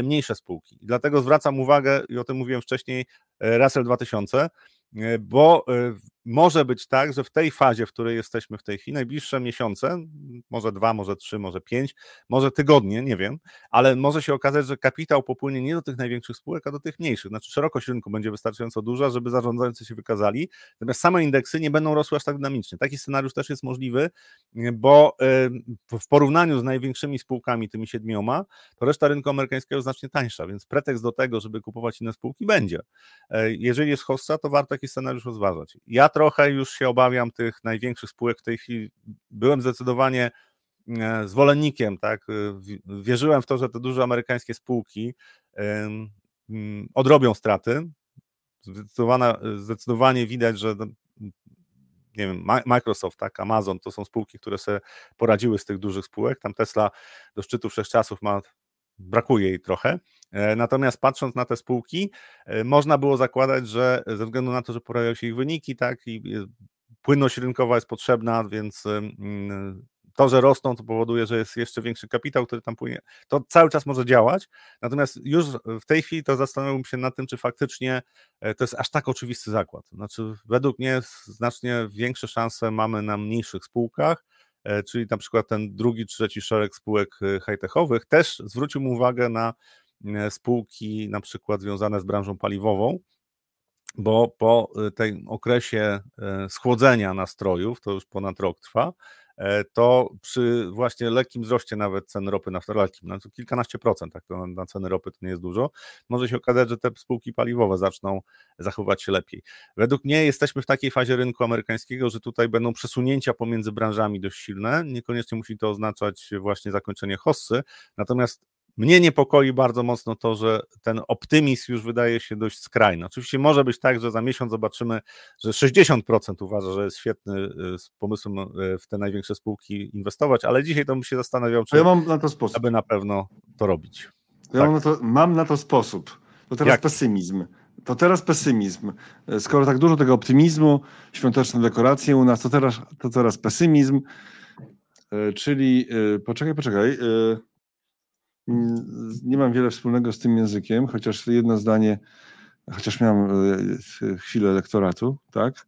mniejsze spółki. I dlatego zwracam uwagę, i o tym mówiłem wcześniej, Russell 2000, bo może być tak, że w tej fazie, w której jesteśmy w tej chwili, najbliższe miesiące, może dwa, może trzy, może pięć, może tygodnie, nie wiem, ale może się okazać, że kapitał popłynie nie do tych największych spółek, a do tych mniejszych. Znaczy szerokość rynku będzie wystarczająco duża, żeby zarządzający się wykazali, natomiast same indeksy nie będą rosły aż tak dynamicznie. Taki scenariusz też jest możliwy, bo w porównaniu z największymi spółkami, tymi siedmioma, to reszta rynku amerykańskiego znacznie tańsza, więc pretekst do tego, żeby kupować inne spółki będzie. E, jeżeli jest hossa, to warto taki scenariusz rozważać. Ja trochę już się obawiam tych największych spółek w tej chwili. Byłem zdecydowanie e, zwolennikiem, tak? Wierzyłem w to, że te duże amerykańskie spółki odrobią straty. Zdecydowanie, zdecydowanie widać, że no, nie wiem, Microsoft, tak, Amazon to są spółki, które sobie poradziły z tych dużych spółek. Tam Tesla do szczytu wszechczasów ma brakuje jej trochę. E, natomiast patrząc na te spółki, e, można było zakładać, że ze względu na to, że pojawiają się ich wyniki, tak, i płynność rynkowa jest potrzebna, więc to, że rosną, to powoduje, że jest jeszcze większy kapitał, który tam płynie. To cały czas może działać. Natomiast już w tej chwili to zastanawiałbym się nad tym, czy faktycznie e, to jest aż tak oczywisty zakład. Znaczy, według mnie znacznie większe szanse mamy na mniejszych spółkach, czyli na przykład ten drugi, trzeci szereg spółek e, high-techowych, też zwrócił uwagę na e, spółki na przykład związane z branżą paliwową, bo po tym okresie schłodzenia nastrojów, to już ponad rok trwa, E, to przy właśnie lekkim wzroście nawet cen ropy naftowej, no kilkanaście procent, tak to na ceny ropy to nie jest dużo, może się okazać, że te spółki paliwowe zaczną zachowywać się lepiej. Według mnie jesteśmy w takiej fazie rynku amerykańskiego, że tutaj będą przesunięcia pomiędzy branżami dość silne, niekoniecznie musi to oznaczać właśnie zakończenie hossy, natomiast mnie niepokoi bardzo mocno to, że ten optymizm już wydaje się dość skrajny. Oczywiście może być tak, że za miesiąc zobaczymy, że 60% uważa, że jest świetny y, z pomysłem y, w te największe spółki inwestować, ale dzisiaj to bym się zastanawiał, czy ja mam na to sposób. aby na pewno to robić. Ja tak. mam, na to, mam na to sposób. To teraz Jak? pesymizm. To teraz pesymizm. Skoro tak dużo tego optymizmu, świąteczne dekoracje u nas, to teraz, to teraz pesymizm. E, czyli, e, poczekaj, poczekaj. E, nie mam wiele wspólnego z tym językiem, chociaż jedno zdanie, chociaż miałem e, chwilę lektoratu, tak,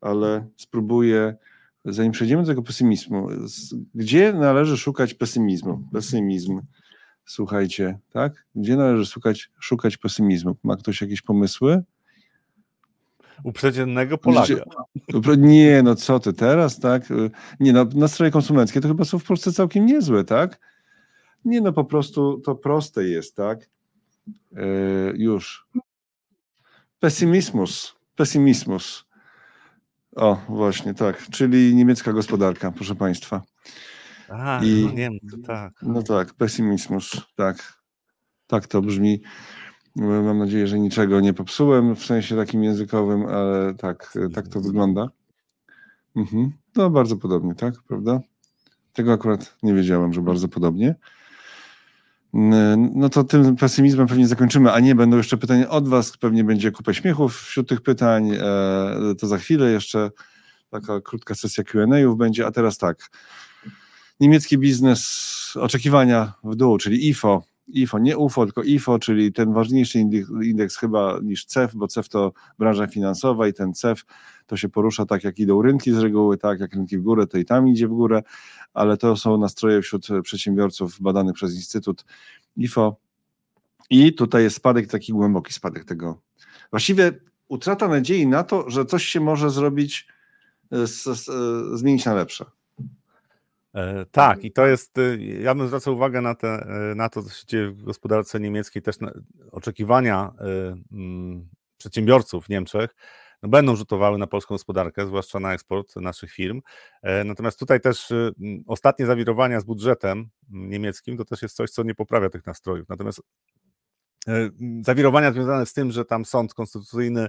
ale spróbuję zanim przejdziemy do tego pesymizmu, gdzie należy szukać pesymizmu? Pesymizm. Słuchajcie, tak? Gdzie należy szukać, szukać pesymizmu? Ma ktoś jakieś pomysły? U przeciętnego Polaka. Nie, no co ty teraz, tak? Nie, no nastroje konsumenckie to chyba są w Polsce całkiem niezłe, tak? Nie, no po prostu to proste jest, tak? Yy, już. Pesymizmus. Pesymizmus. O, właśnie, tak. Czyli niemiecka gospodarka, proszę Państwa. A, I, no wiem, tak. No tak, pesymizmus, tak. Tak to brzmi. Mam nadzieję, że niczego nie popsułem w sensie takim językowym, ale tak, tak to wygląda. Mhm. No bardzo podobnie, tak, prawda? Tego akurat nie wiedziałem, że bardzo podobnie. No to tym pesymizmem pewnie zakończymy, a nie będą jeszcze pytania od Was. Pewnie będzie kupę śmiechów wśród tych pytań. E, to za chwilę jeszcze taka krótka sesja QA będzie. A teraz tak. Niemiecki biznes, oczekiwania w dół, czyli IFO. IFO, nie UFO, tylko IFO, czyli ten ważniejszy indeks, chyba niż CEF, bo CEF to branża finansowa i ten CEF to się porusza tak, jak idą rynki z reguły, tak, jak rynki w górę, to i tam idzie w górę, ale to są nastroje wśród przedsiębiorców badanych przez Instytut IFO. I tutaj jest spadek, taki głęboki spadek tego. Właściwie utrata nadziei na to, że coś się może zrobić, z, z, zmienić na lepsze. E, tak, i to jest, y, ja bym zwracał uwagę na, te, e, na to, co się dzieje w gospodarce niemieckiej, też oczekiwania y, mm, przedsiębiorców w Niemczech no będą rzutowały na polską gospodarkę, zwłaszcza na eksport naszych firm. E, natomiast tutaj też y, ostatnie zawirowania z budżetem niemieckim to też jest coś, co nie poprawia tych nastrojów. Natomiast zawirowania związane z tym, że tam sąd konstytucyjny E,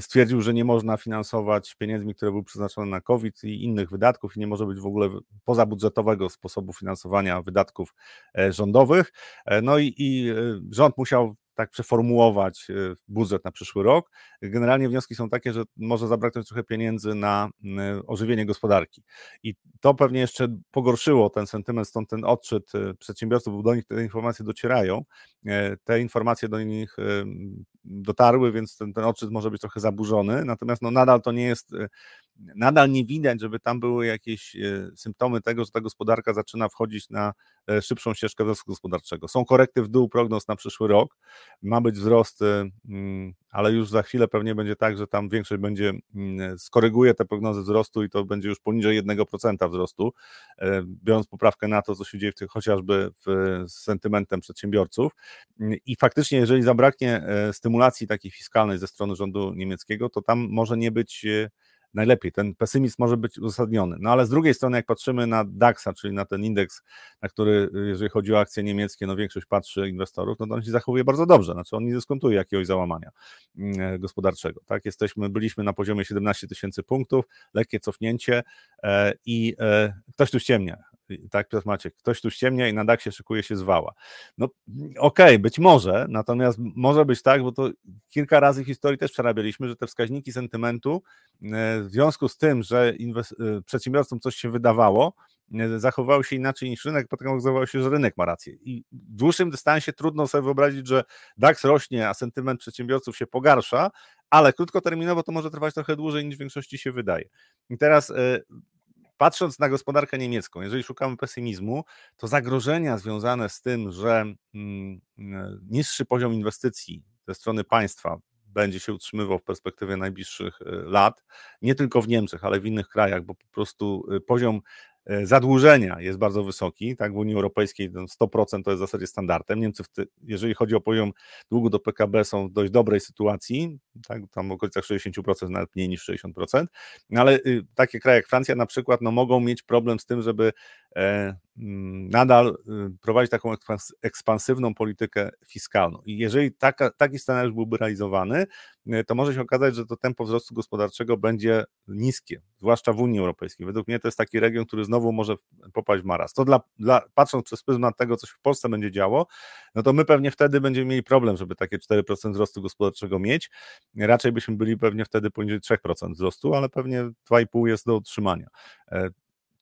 stwierdził, że nie można finansować pieniędzmi, które były przeznaczone na COVID i innych wydatków i nie może być w ogóle pozabudżetowego sposobu finansowania wydatków e, rządowych. E, no i, i rząd musiał tak przeformułować budżet na przyszły rok. Generalnie wnioski są takie, że może zabraknąć trochę pieniędzy na ożywienie gospodarki. I to pewnie jeszcze pogorszyło ten sentyment, stąd ten odczyt przedsiębiorców, bo do nich te informacje docierają. Te informacje do nich dotarły, więc ten, ten odczyt może być trochę zaburzony, natomiast no nadal to nie jest, e, nadal nie widać, żeby tam były jakieś e, symptomy tego, że ta gospodarka zaczyna wchodzić na e, szybszą ścieżkę wzrostu gospodarczego. Są korekty w dół prognoz na przyszły rok, ma być wzrost, mm, ale już za chwilę pewnie będzie tak, że tam większość będzie, mm, skoryguje te prognozy wzrostu i to będzie już poniżej 1% wzrostu, biorąc poprawkę na to, co się dzieje w tych, chociażby z sentymentem przedsiębiorców mm, i faktycznie, jeżeli zabraknie stymulacji takiej fiskalnej ze strony rządu niemieckiego, to tam może nie być e, najlepiej. Ten pesymizm może być uzasadniony. No ale z drugiej strony, jak patrzymy na DAX-a, czyli na ten indeks, na który, e, jeżeli chodzi o akcje niemieckie, no większość patrzy inwestorów, no to on się zachowuje bardzo dobrze. Znaczy on nie dyskontuje jakiegoś załamania mm, e, gospodarczego. Tak, jesteśmy, byliśmy na poziomie 17 tysięcy punktów, lekkie cofnięcie i ktoś tu ściemnia tak, Piotr Maciek, ktoś tu ściemnia i na DAX-ie szykuje się zwała. No okej, okay, być może, natomiast może być tak, bo to kilka razy w historii też przerabialiśmy, że te wskaźniki sentymentu e, w związku z tym, że e, przedsiębiorcom coś się wydawało, e, zachowały się inaczej niż rynek, potem okazało się, że rynek ma rację. I w dłuższym dystansie trudno sobie wyobrazić, że DAX rośnie, a sentyment przedsiębiorców się pogarsza, ale krótkoterminowo to może trwać trochę dłużej niż w większości się wydaje. I teraz patrząc na gospodarkę niemiecką, jeżeli szukamy pesymizmu, to zagrożenia związane z tym, że mm, e, niższy poziom inwestycji ze strony państwa będzie się utrzymywał w perspektywie najbliższych e, lat, nie tylko w Niemczech, ale w innych krajach, bo po prostu e, poziom zadłużenia jest bardzo wysoki, tak, w Unii Europejskiej 100% to jest w zasadzie standardem. Niemcy, jeżeli chodzi o poziom długu do PKB, są w dość dobrej sytuacji, tak, tam w okolicach 60%, nawet mniej niż 60%, no ale y, takie kraje jak Francja na przykład, no mogą mieć problem z tym, żeby e, nadal y, prowadzić taką ekspansywną politykę fiskalną. I jeżeli taka, taki scenariusz byłby realizowany, y, to może się okazać, że to tempo wzrostu gospodarczego będzie niskie, zwłaszcza w Unii Europejskiej. Według mnie to jest taki region, który znowu może popaść w maraz. To dla, dla, patrząc przez pryzmat tego, co się w Polsce będzie działo, no to my pewnie wtedy będziemy mieli problem, żeby takie 4% wzrostu gospodarczego mieć. Raczej byśmy byli pewnie wtedy poniżej 3% wzrostu, ale pewnie 2,5% jest do utrzymania.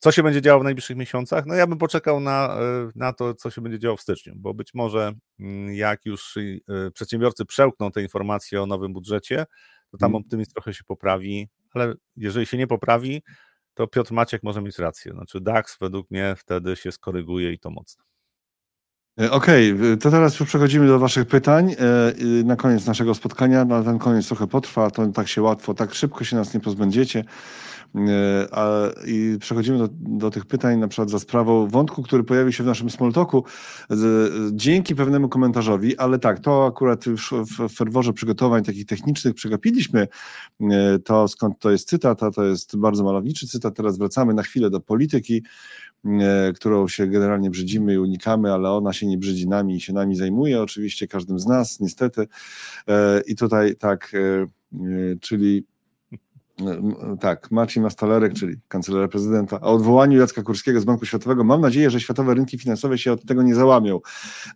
Co się będzie działo w najbliższych miesiącach? No ja bym poczekał na, e, na to, co się będzie działo w styczniu, bo być może mm, jak już e, przedsiębiorcy przełkną te informacje o nowym budżecie, to tam mhm. optymizm trochę się poprawi, ale jeżeli się nie poprawi, to Piotr Maciek może mieć rację. Znaczy DAX według mnie wtedy się skoryguje i to mocno. E, okej, okay, to teraz już przechodzimy do Waszych pytań. Na koniec naszego spotkania, no, ten koniec trochę potrwa, to tak się łatwo, tak szybko się nas nie pozbędziecie. E, a, I przechodzimy do, do tych pytań, na przykład za sprawą wątku, który pojawił się w naszym smalltalku dzięki pewnemu komentarzowi, ale tak, to akurat w, w ferworze przygotowań takich technicznych przegapiliśmy to, skąd to jest cytat, a to jest bardzo malowniczy cytat. Teraz wracamy na chwilę do polityki. E, którą się generalnie brzydzimy i unikamy, ale ona się nie brzydzi nami i się nami zajmuje, oczywiście każdym z nas, niestety. E, I tutaj tak, e, czyli tak, Marcin Mastalerek, czyli kancelaria prezydenta, o odwołaniu Jacka Kurskiego z Banku Światowego. Mam nadzieję, że światowe rynki finansowe się od tego nie załamią.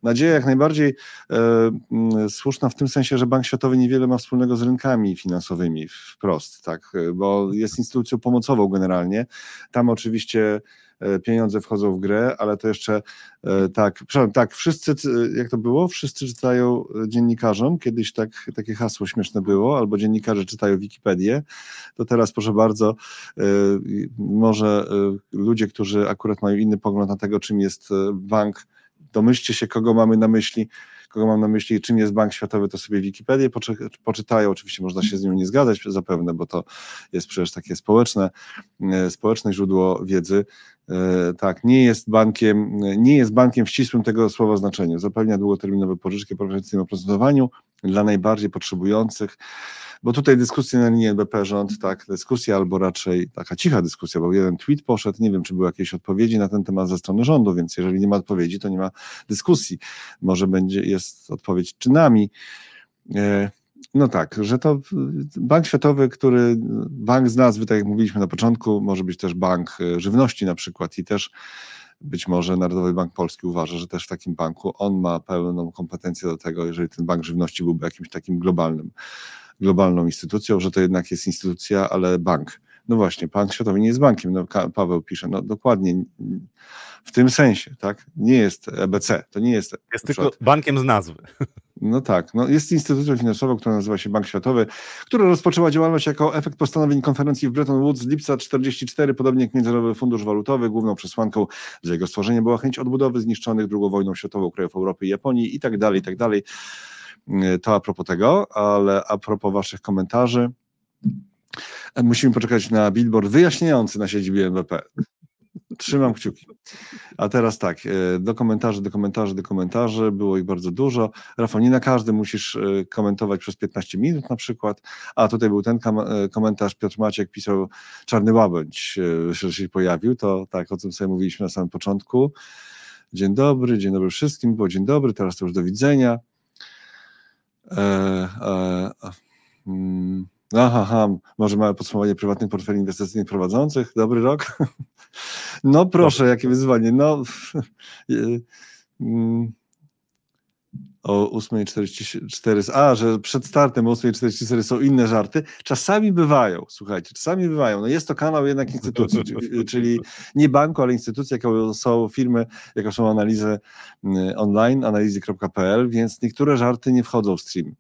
Nadzieja jak najbardziej e, słuszna w tym sensie, że Bank Światowy niewiele ma wspólnego z rynkami finansowymi wprost, tak, bo jest instytucją pomocową generalnie. Tam oczywiście E, pieniądze wchodzą w grę, ale to jeszcze e, tak, przepraszam, tak, wszyscy, jak to było? Wszyscy czytają e, dziennikarzom, kiedyś tak, takie hasło śmieszne było, albo dziennikarze czytają Wikipedię, to teraz proszę bardzo, może ludzie, którzy akurat mają inny pogląd na tego, czym jest bank, domyślcie się, kogo mamy na myśli, kogo mam na myśli, czym jest Bank Światowy, to sobie Wikipedię poczy, poczytają. Oczywiście można się z nią nie zgadzać zapewne, bo to jest przecież takie społeczne, społeczne źródło wiedzy. E, tak, nie jest bankiem, nie jest bankiem w ścisłym tego słowa znaczeniu. Zapewnia długoterminowe pożyczki o preferencyjnym oprocentowaniu dla najbardziej potrzebujących, bo tutaj dyskusja na linii NBP rząd, tak, dyskusja albo raczej taka cicha dyskusja, bo jeden tweet poszedł, nie wiem, czy były jakieś odpowiedzi na ten temat ze strony rządu, więc jeżeli nie ma odpowiedzi, to nie ma dyskusji. Może będzie, jest odpowiedź czynami. E, no tak, że to Bank Światowy, który bank z nazwy, tak jak mówiliśmy na początku, może być też bank e, żywności na przykład i też być może Narodowy Bank Polski uważa, że też w takim banku on ma pełną kompetencję do tego, jeżeli ten bank żywności byłby jakimś takim globalnym, globalną instytucją, że to jednak jest instytucja, ale bank. No właśnie, Bank Światowy nie jest bankiem, no, Paweł pisze, no dokładnie w tym sensie, tak? Nie jest EBC, to nie jest. Jest tylko bankiem z nazwy. No tak, no jest instytucją finansową, która nazywa się Bank Światowy, która rozpoczęła działalność jako efekt postanowień konferencji w Bretton Woods z lipca 44, podobnie jak Międzynarodowy Fundusz Walutowy. Główną przesłanką dla jego stworzenia była chęć odbudowy zniszczonych II wojną światową krajów Europy i Japonii i tak dalej, i tak dalej. To a propos tego, ale a propos waszych komentarzy, musimy poczekać na billboard wyjaśniający na siedzibie NBP. Trzymam kciuki. A teraz tak, e, do komentarzy, do komentarzy, do komentarzy, było ich bardzo dużo. Rafał, nie na każdy musisz e, komentować przez 15 minut na przykład, a tutaj był ten e, komentarz, Piotr Maciek pisał, Czarny Łabędź że się pojawił, to tak, o tym sobie mówiliśmy na samym początku. Dzień dobry, dzień dobry wszystkim, było dzień dobry, teraz to już do widzenia. E, e, mm. Aha, aha, może małe podsumowanie prywatnych portfeli inwestycyjnych prowadzących. Dobry rok. No proszę, jakie wyzwanie. No, mm, o 8.44, a, że przed startem o 8.44 są inne żarty. Czasami bywają, słuchajcie, czasami bywają. No jest to kanał jednak instytucji, czyli nie banku, ale instytucji, jaką są firmy, jaką są analizy mm, online, analizy.pl, więc niektóre żarty nie wchodzą w stream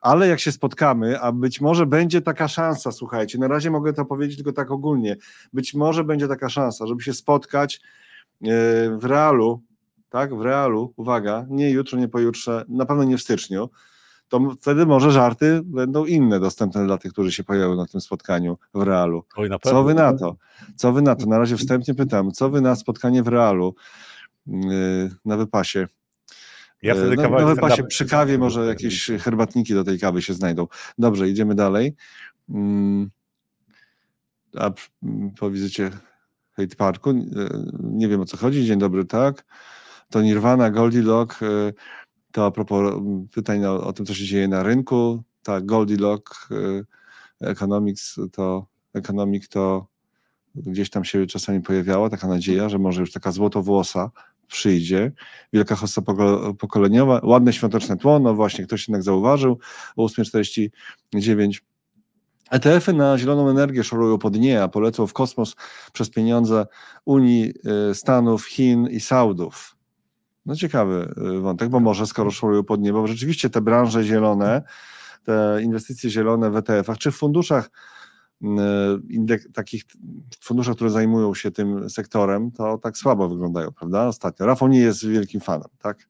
ale jak się spotkamy, a być może będzie taka szansa, słuchajcie, na razie mogę to powiedzieć tylko tak ogólnie, być może będzie taka szansa, żeby się spotkać e, w realu, tak, w realu, uwaga, nie jutro, nie pojutrze, na pewno nie w styczniu, to wtedy może żarty będą inne dostępne dla tych, którzy się pojawią na tym spotkaniu w realu. Oj, co wy na to? Co wy na to? Na razie wstępnie pytam, co wy na spotkanie w realu yy, na wypasie ja wtedy no, kawałek no, się przy kawie może jakieś herbatniki do tej kawy się znajdą. Dobrze, idziemy dalej. Mm, a po wizycie Hate Parku, e, nie wiem o co chodzi, dzień dobry, tak? To Nirvana, Goldilock, e, to a propos pytań o, o tym, co się dzieje na rynku, tak, Goldilock e, Economics to, Economic to gdzieś tam się czasami pojawiała taka nadzieja, że może już taka złotowłosa przyjdzie. Wielka hossa pokoleniowa, ładne świąteczne tło, no właśnie, ktoś jednak zauważył, o 8.49 ETF-y na zieloną energię szorują po dnie, a polecą w kosmos przez pieniądze Unii, y, Stanów, Chin i Saudów. No ciekawy y, wątek, bo może skoro szorują po dnie, bo rzeczywiście te branże zielone, te inwestycje zielone w ETF-ach czy w funduszach indek, takich funduszach, które zajmują się tym sektorem, to tak słabo wyglądają, prawda? Ostatnio. Rafał nie jest wielkim fanem, tak?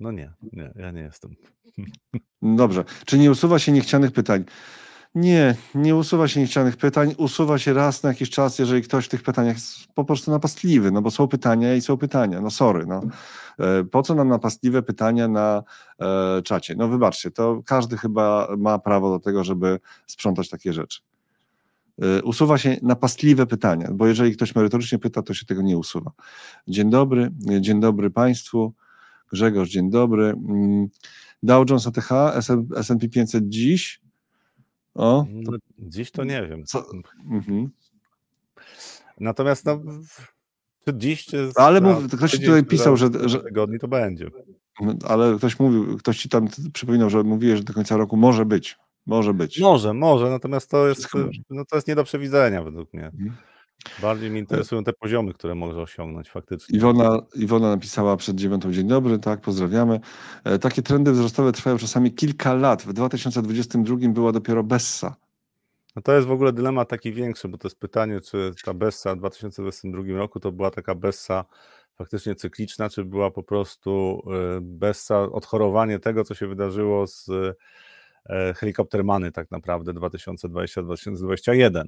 No nie, nie, ja nie jestem. Dobrze. Czy nie usuwa się niechcianych pytań? Nie, nie usuwa się niechcianych pytań. Usuwa się raz na jakiś czas, jeżeli ktoś w tych pytaniach jest po prostu napastliwy, no bo są pytania i są pytania. No sorry, no. E, po co nam napastliwe pytania na e, czacie? No wybaczcie, to każdy chyba ma prawo do tego, żeby sprzątać takie rzeczy. E, usuwa się napastliwe pytania, bo jeżeli ktoś merytorycznie pyta, to się tego nie usuwa. Dzień dobry, dzień dobry Państwu. Grzegorz, dzień dobry. Mm, Dow Jones ATH, S&P 500 dziś. O, to... no, dziś to nie wiem. Co? Mhm. Natomiast no, czy dziś, czy Ale mów, ktoś ci tutaj pisał, że, że tygodni to będzie. No, ale ktoś mówił, ktoś ci tam przypominał, że mówiłeś, że do końca roku może być. Może być. Może, może, natomiast to jest, no to jest nie do przewidzenia według mnie. Mhm. Bardziej mnie interesują te poziomy, które może osiągnąć faktycznie. Iwona, Iwona napisała przed dziewiątą dzień dobry, tak, pozdrawiamy. E, takie trendy wzrostowe trwają czasami kilka lat. W 2022 była dopiero Bessa. No to jest w ogóle dylemat taki większy, bo to jest pytanie, czy ta Bessa w 2022 roku to była taka Bessa faktycznie cykliczna, czy była po prostu e, Bessa odchorowanie tego, co się wydarzyło z e, helikoptermany tak naprawdę 2020-2021.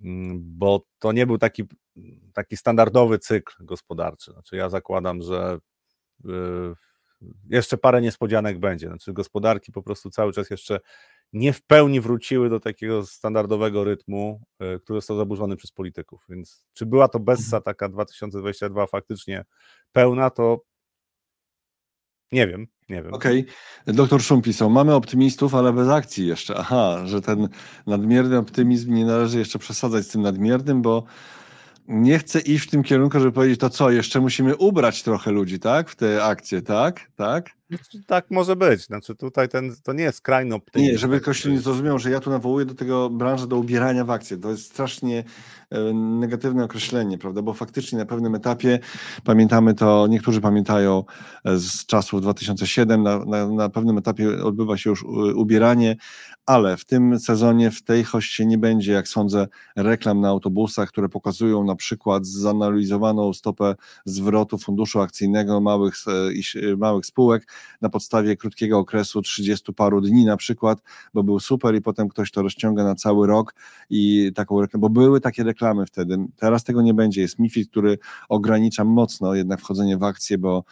Mm, bo to nie był taki, taki standardowy cykl gospodarczy. Znaczy ja zakładam, że y, jeszcze parę niespodzianek będzie. Znaczy gospodarki po prostu cały czas jeszcze nie w pełni wróciły do takiego standardowego rytmu, y, który został zaburzony przez polityków. Więc czy była to Bessa mhm. taka 2022 faktycznie pełna, to nie wiem, nie wiem. Okej. Okay. Doktor Szum pisał, mamy optymistów, ale bez akcji jeszcze. Aha, że ten nadmierny optymizm nie należy jeszcze przesadzać z tym nadmiernym, bo nie chcę iść w tym kierunku, żeby powiedzieć, to co, jeszcze musimy ubrać trochę ludzi, tak? W te akcje, tak? Tak? Tak może być. Znaczy tutaj ten, to nie jest skrajny optymizm. Nie, żeby ktoś nie zrozumiał, że ja tu nawołuję do tego branży do ubierania w akcje. To jest strasznie e, negatywne określenie, prawda? Bo faktycznie na pewnym etapie, pamiętamy to, niektórzy pamiętają e, z czasów 2007, na, na, na pewnym etapie odbywa się już ubieranie, ale w tym sezonie, w tej hoście nie będzie, jak sądzę, reklam na autobusach, które pokazują na przykład zanalizowaną stopę zwrotu funduszu akcyjnego małych, e, małych spółek na podstawie krótkiego okresu 30 paru dni na przykład, bo był super i potem ktoś to rozciąga na cały rok i taką reklamę, bo były takie reklamy wtedy. Teraz tego nie będzie. Jest MIFID, który ogranicza mocno jednak wchodzenie w akcje, bo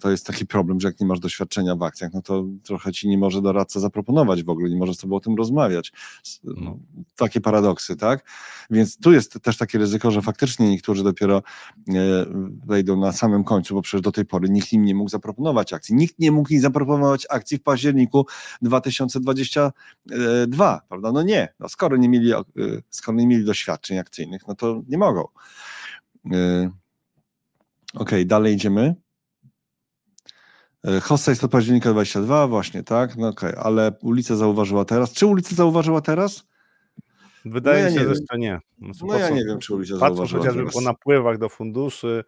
to jest taki problem, że jak nie masz doświadczenia w akcjach, no to trochę ci nie może doradca zaproponować w ogóle, nie może z tobą o tym rozmawiać. No. Takie paradoksy, tak? Więc tu jest też takie ryzyko, że faktycznie niektórzy dopiero e, wejdą na samym końcu, bo przecież do tej pory nikt im nie mógł zaproponować akcji. Nikt nie mógł im zaproponować akcji w październiku 2022, prawda? No nie, no skoro nie mieli, e, skoro nie mieli doświadczeń akcyjnych, no to nie mogą. E, okej, okay, dalej idziemy. E, Hossa jest od października 22, właśnie, tak? No okej, okay. ale ulica zauważyła teraz. Czy ulica zauważyła teraz? Wydaje no ja mi się, że jeszcze nie. Znaczy, no ja nie wiem, czy ulica Patrząc zauważyła chociażby teraz. po napływach do funduszy,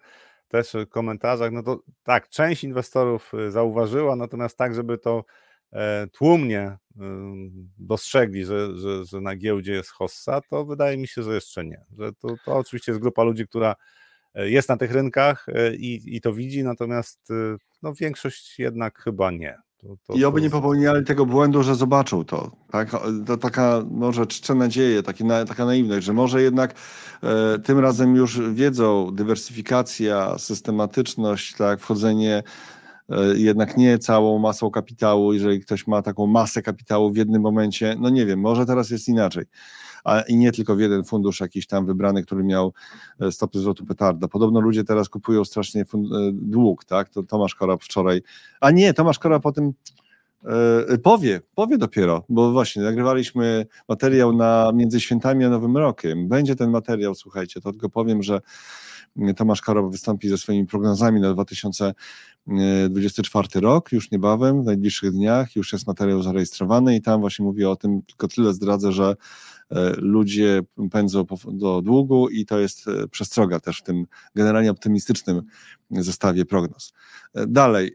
też komentarzach, no to tak, część inwestorów y, zauważyła, natomiast tak, żeby to e, tłumnie y, dostrzegli, że, że, że na giełdzie jest Hossa, to wydaje mi się, że jeszcze nie. Że to, to oczywiście jest grupa ludzi, która jest na tych rynkach i, i to widzi, natomiast y, no większość jednak chyba nie. To, to, I oby nie popełniali tego błędu, że zobaczą to. Tak? To taka może czcze nadzieję, taki, taka naiwność, że może jednak e, tym razem już wiedzą dywersyfikacja, systematyczność, tak, wchodzenie e, jednak nie całą masą kapitału, jeżeli ktoś ma taką masę kapitału w jednym momencie, no nie wiem, może teraz jest inaczej a i nie tylko w jeden fundusz jakiś tam wybrany, który miał e, stopy zwrotu petarda. Podobno ludzie teraz kupują strasznie e, dług, tak? To Tomasz Korab wczoraj, a nie, Tomasz Korab po tym e, powie, powie dopiero, bo właśnie nagrywaliśmy materiał na między świętami a Nowym Rokiem. Będzie ten materiał, słuchajcie, to tylko powiem, że Tomasz Korab wystąpi ze swoimi prognozami na 2024 rok, już niebawem, w najbliższych dniach, już jest materiał zarejestrowany i tam właśnie mówi o tym, tylko tyle zdradzę, że E, ludzie pędzą do długu i to jest e, przestroga też w tym generalnie optymistycznym zestawie prognoz. E, dalej.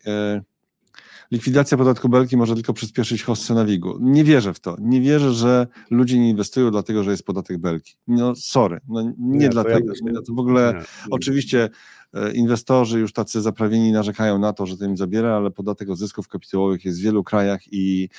Likwidacja podatku belki może tylko przyspieszyć hossę na WIG-u. Nie wierzę w to. Nie wierzę, że ludzie nie inwestują dlatego, że jest podatek belki. No sorry, no, nie, nie dlatego. Ja to, to w ogóle nie, oczywiście e, inwestorzy już tacy zaprawieni narzekają na to, że to im zabiera, ale podatek od zysków kapitałowych jest w wielu krajach i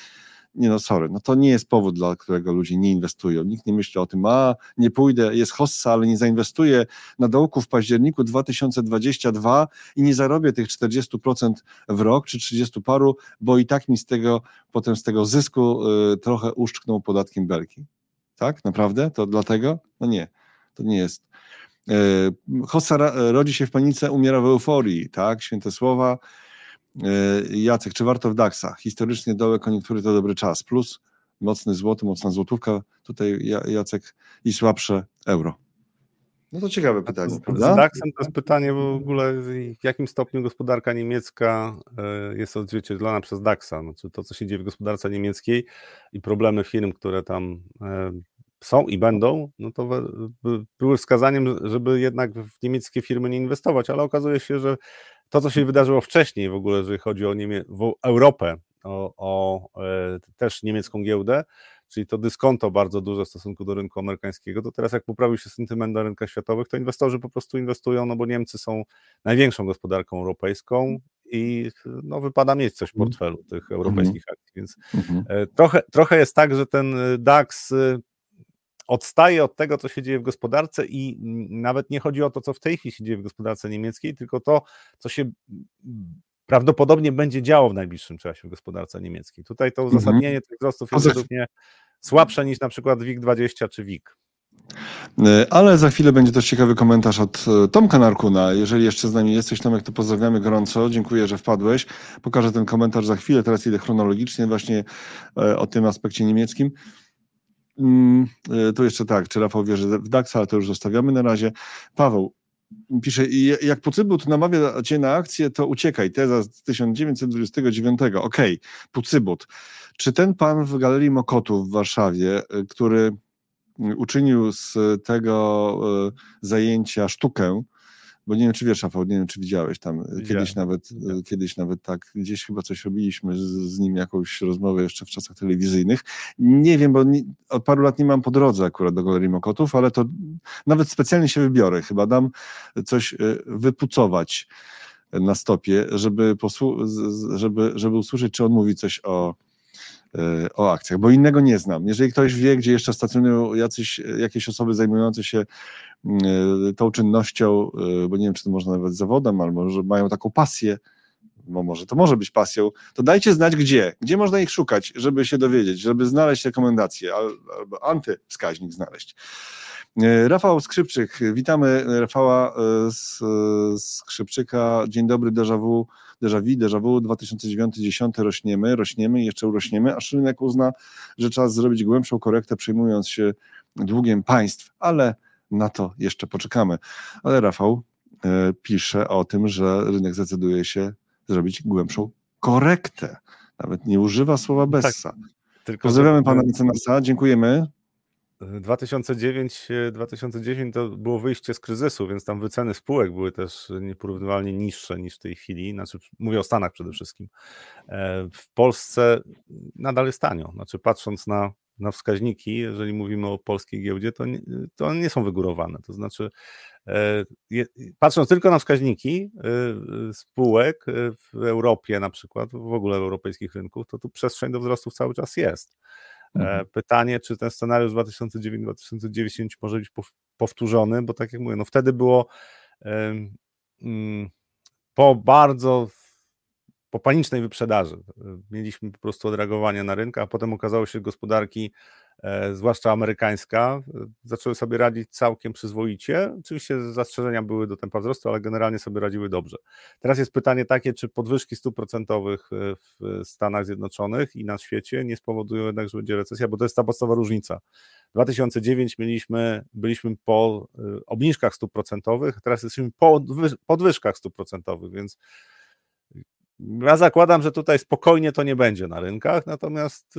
nie no sorry, no to nie jest powód, dla którego ludzie nie inwestują. Nikt nie myśli o tym, a nie pójdę, jest hossa, ale nie zainwestuję na dołku w październiku 2022 i nie zarobię tych 40% w rok, czy 30 paru, bo i tak mi z tego, potem z tego zysku y, trochę uszczkną podatkiem belki. Tak? Naprawdę? To dlatego? No nie, to nie jest. Y, hossa rodzi się w panice, umiera w euforii, tak? Święte słowa. E, Jacek, czy warto w DAX-ach? Historycznie dołe koniunktury to dobry czas. Plus mocny złoty, mocna złotówka, tutaj Jacek i słabsze euro. No to ciekawe pytanie, z, prawda? Z DAX-em to jest pytanie w ogóle, w jakim stopniu gospodarka niemiecka e, jest odzwierciedlona przez DAX-a. Znaczy to, co się dzieje w gospodarce niemieckiej i problemy firm, które tam e, są i będą, no to były wskazaniem, żeby jednak w niemieckie firmy nie inwestować, ale okazuje się, że to, co się wydarzyło wcześniej w ogóle, jeżeli chodzi o, Niemie Europę, o, o e, też niemiecką giełdę, czyli to dyskonto bardzo duże w stosunku do rynku amerykańskiego, to teraz jak poprawił się sentyment na rynkach światowych, to inwestorzy po prostu inwestują, no bo Niemcy są największą gospodarką europejską i no, wypada mieć coś w mhm. portfelu tych europejskich mhm. akcji, więc mhm. e, trochę, trochę jest tak, że ten DAX odstaje od tego, co się dzieje w gospodarce i nawet nie chodzi o to, co w tej chwili się dzieje w gospodarce niemieckiej, tylko to, co się prawdopodobnie będzie działo w najbliższym czasie w gospodarce niemieckiej. Tutaj to mhm. uzasadnienie mhm. tych wzrostów jest według mnie słabsze niż na przykład WIG20 czy WIG. E, ale za chwilę będzie też ciekawy komentarz od e, Tomka Narkuna. Jeżeli jeszcze z nami jesteś, Tomek, to pozdrawiamy gorąco. Dziękuję, że wpadłeś. Pokażę ten komentarz za chwilę. Teraz idę chronologicznie właśnie e, o tym aspekcie niemieckim. Mm, e, tu jeszcze tak, czy Rafał wierzy w DAX, ale to już zostawiamy na razie. Paweł pisze, jak Pucybut namawia cię na akcję, to uciekaj. Teza z 1929. Okej, okay. Pucybut. Czy ten pan w Galerii Mokotów w Warszawie, e, który uczynił z tego e, zajęcia sztukę, bo nie wiem, czy wiesz, Rafał, nie wiem, czy widziałeś tam Widziałem. kiedyś nawet, kiedyś nawet tak, gdzieś chyba coś robiliśmy z, z nim, jakąś rozmowę jeszcze w czasach telewizyjnych. Nie wiem, bo nie, od paru lat nie mam po drodze akurat do Galerii Mokotów, ale to nawet specjalnie się wybiorę, chyba dam coś e, wypucować na stopie, żeby, żeby, żeby usłyszeć, czy on mówi coś o, e, o akcjach, bo innego nie znam. Jeżeli ktoś wie, gdzie jeszcze stacjonują jacyś, jakieś osoby zajmujące się E, tą czynnością, e, bo nie wiem, czy to można nawet zawodem, albo że mają taką pasję, bo może to może być pasją, to dajcie znać gdzie, gdzie można ich szukać, żeby się dowiedzieć, żeby znaleźć rekomendacje albo antywskaźnik znaleźć. Rafał Skrzypczyk, witamy Rafała Skrzypczyka. Dzień dobry, déjà vu, déjà vu, déjà vu 2009-2010 rośniemy, rośniemy i jeszcze urośniemy, aż rynek uzna, że czas zrobić głębszą korektę, przejmując się długiem państw, ale na to jeszcze poczekamy. Ale Rafał e, pisze o tym, że rynek zdecyduje się zrobić głębszą korektę. Nawet nie używa słowa tak, bessa. Tak, Pozdrawiamy pana mecenasa, dziękujemy. 2009-2010 e, to było wyjście z kryzysu, więc tam wyceny spółek były też nieporównywalnie niższe niż w tej chwili. Znaczy, mówię o Stanach przede wszystkim. E, w Polsce nadal jest tanio. Znaczy, patrząc na na wskaźniki, jeżeli mówimy o polskiej giełdzie, to nie, to one nie są wygórowane. To znaczy, e, patrząc tylko na wskaźniki e, spółek w Europie na przykład, w ogóle europejskich rynków, to tu przestrzeń do wzrostów cały czas jest. Mhm. Pytanie, czy ten scenariusz 2009-2010 może być powtórzony, bo tak jak mówię, no wtedy było mm, po bardzo po panicznej wyprzedaży. Mieliśmy po prostu odreagowanie na rynku, a potem okazało się, że gospodarki, e, zwłaszcza amerykańska, e, zaczęły sobie radzić całkiem przyzwoicie. Oczywiście zastrzeżenia były do tempa wzrostu, ale generalnie sobie radziły dobrze. Teraz jest pytanie takie, czy podwyżki stóp procentowych e, w Stanach Zjednoczonych i na świecie nie spowodują jednak, że będzie recesja, bo to jest ta podstawowa różnica. 2009 mieliśmy, byliśmy po obniżkach stóp procentowych, teraz jesteśmy po podwyżkach stóp procentowych, więc ja zakładam, że tutaj spokojnie to nie będzie na rynkach, natomiast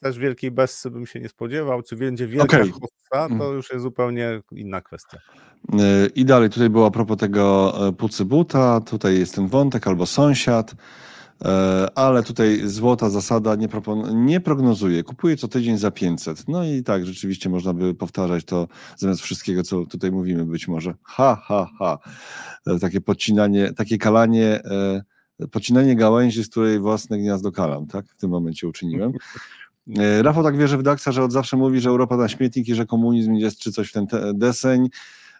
też wielkiej bessy bym się nie spodziewał. Czy będzie wielka okay. hossa, to mm. już jest zupełnie inna kwestia. Y, I dalej tutaj było a propos tego e, pucy buta, tutaj jest ten wątek albo sąsiad. E, ale tutaj złota zasada nie, nie prognozuje. Kupuję co tydzień za 500. No i tak, rzeczywiście można by powtarzać to zamiast wszystkiego, co tutaj mówimy być może. Ha, ha, ha. E, takie podcinanie, takie kalanie, podcinanie gałęzi, z której własne gniazdo kalam, tak? W tym momencie uczyniłem. Rafał tak wierzy w Daxa, że od zawsze mówi, że Europa na śmietnik i że komunizm jest czy coś w ten deseń.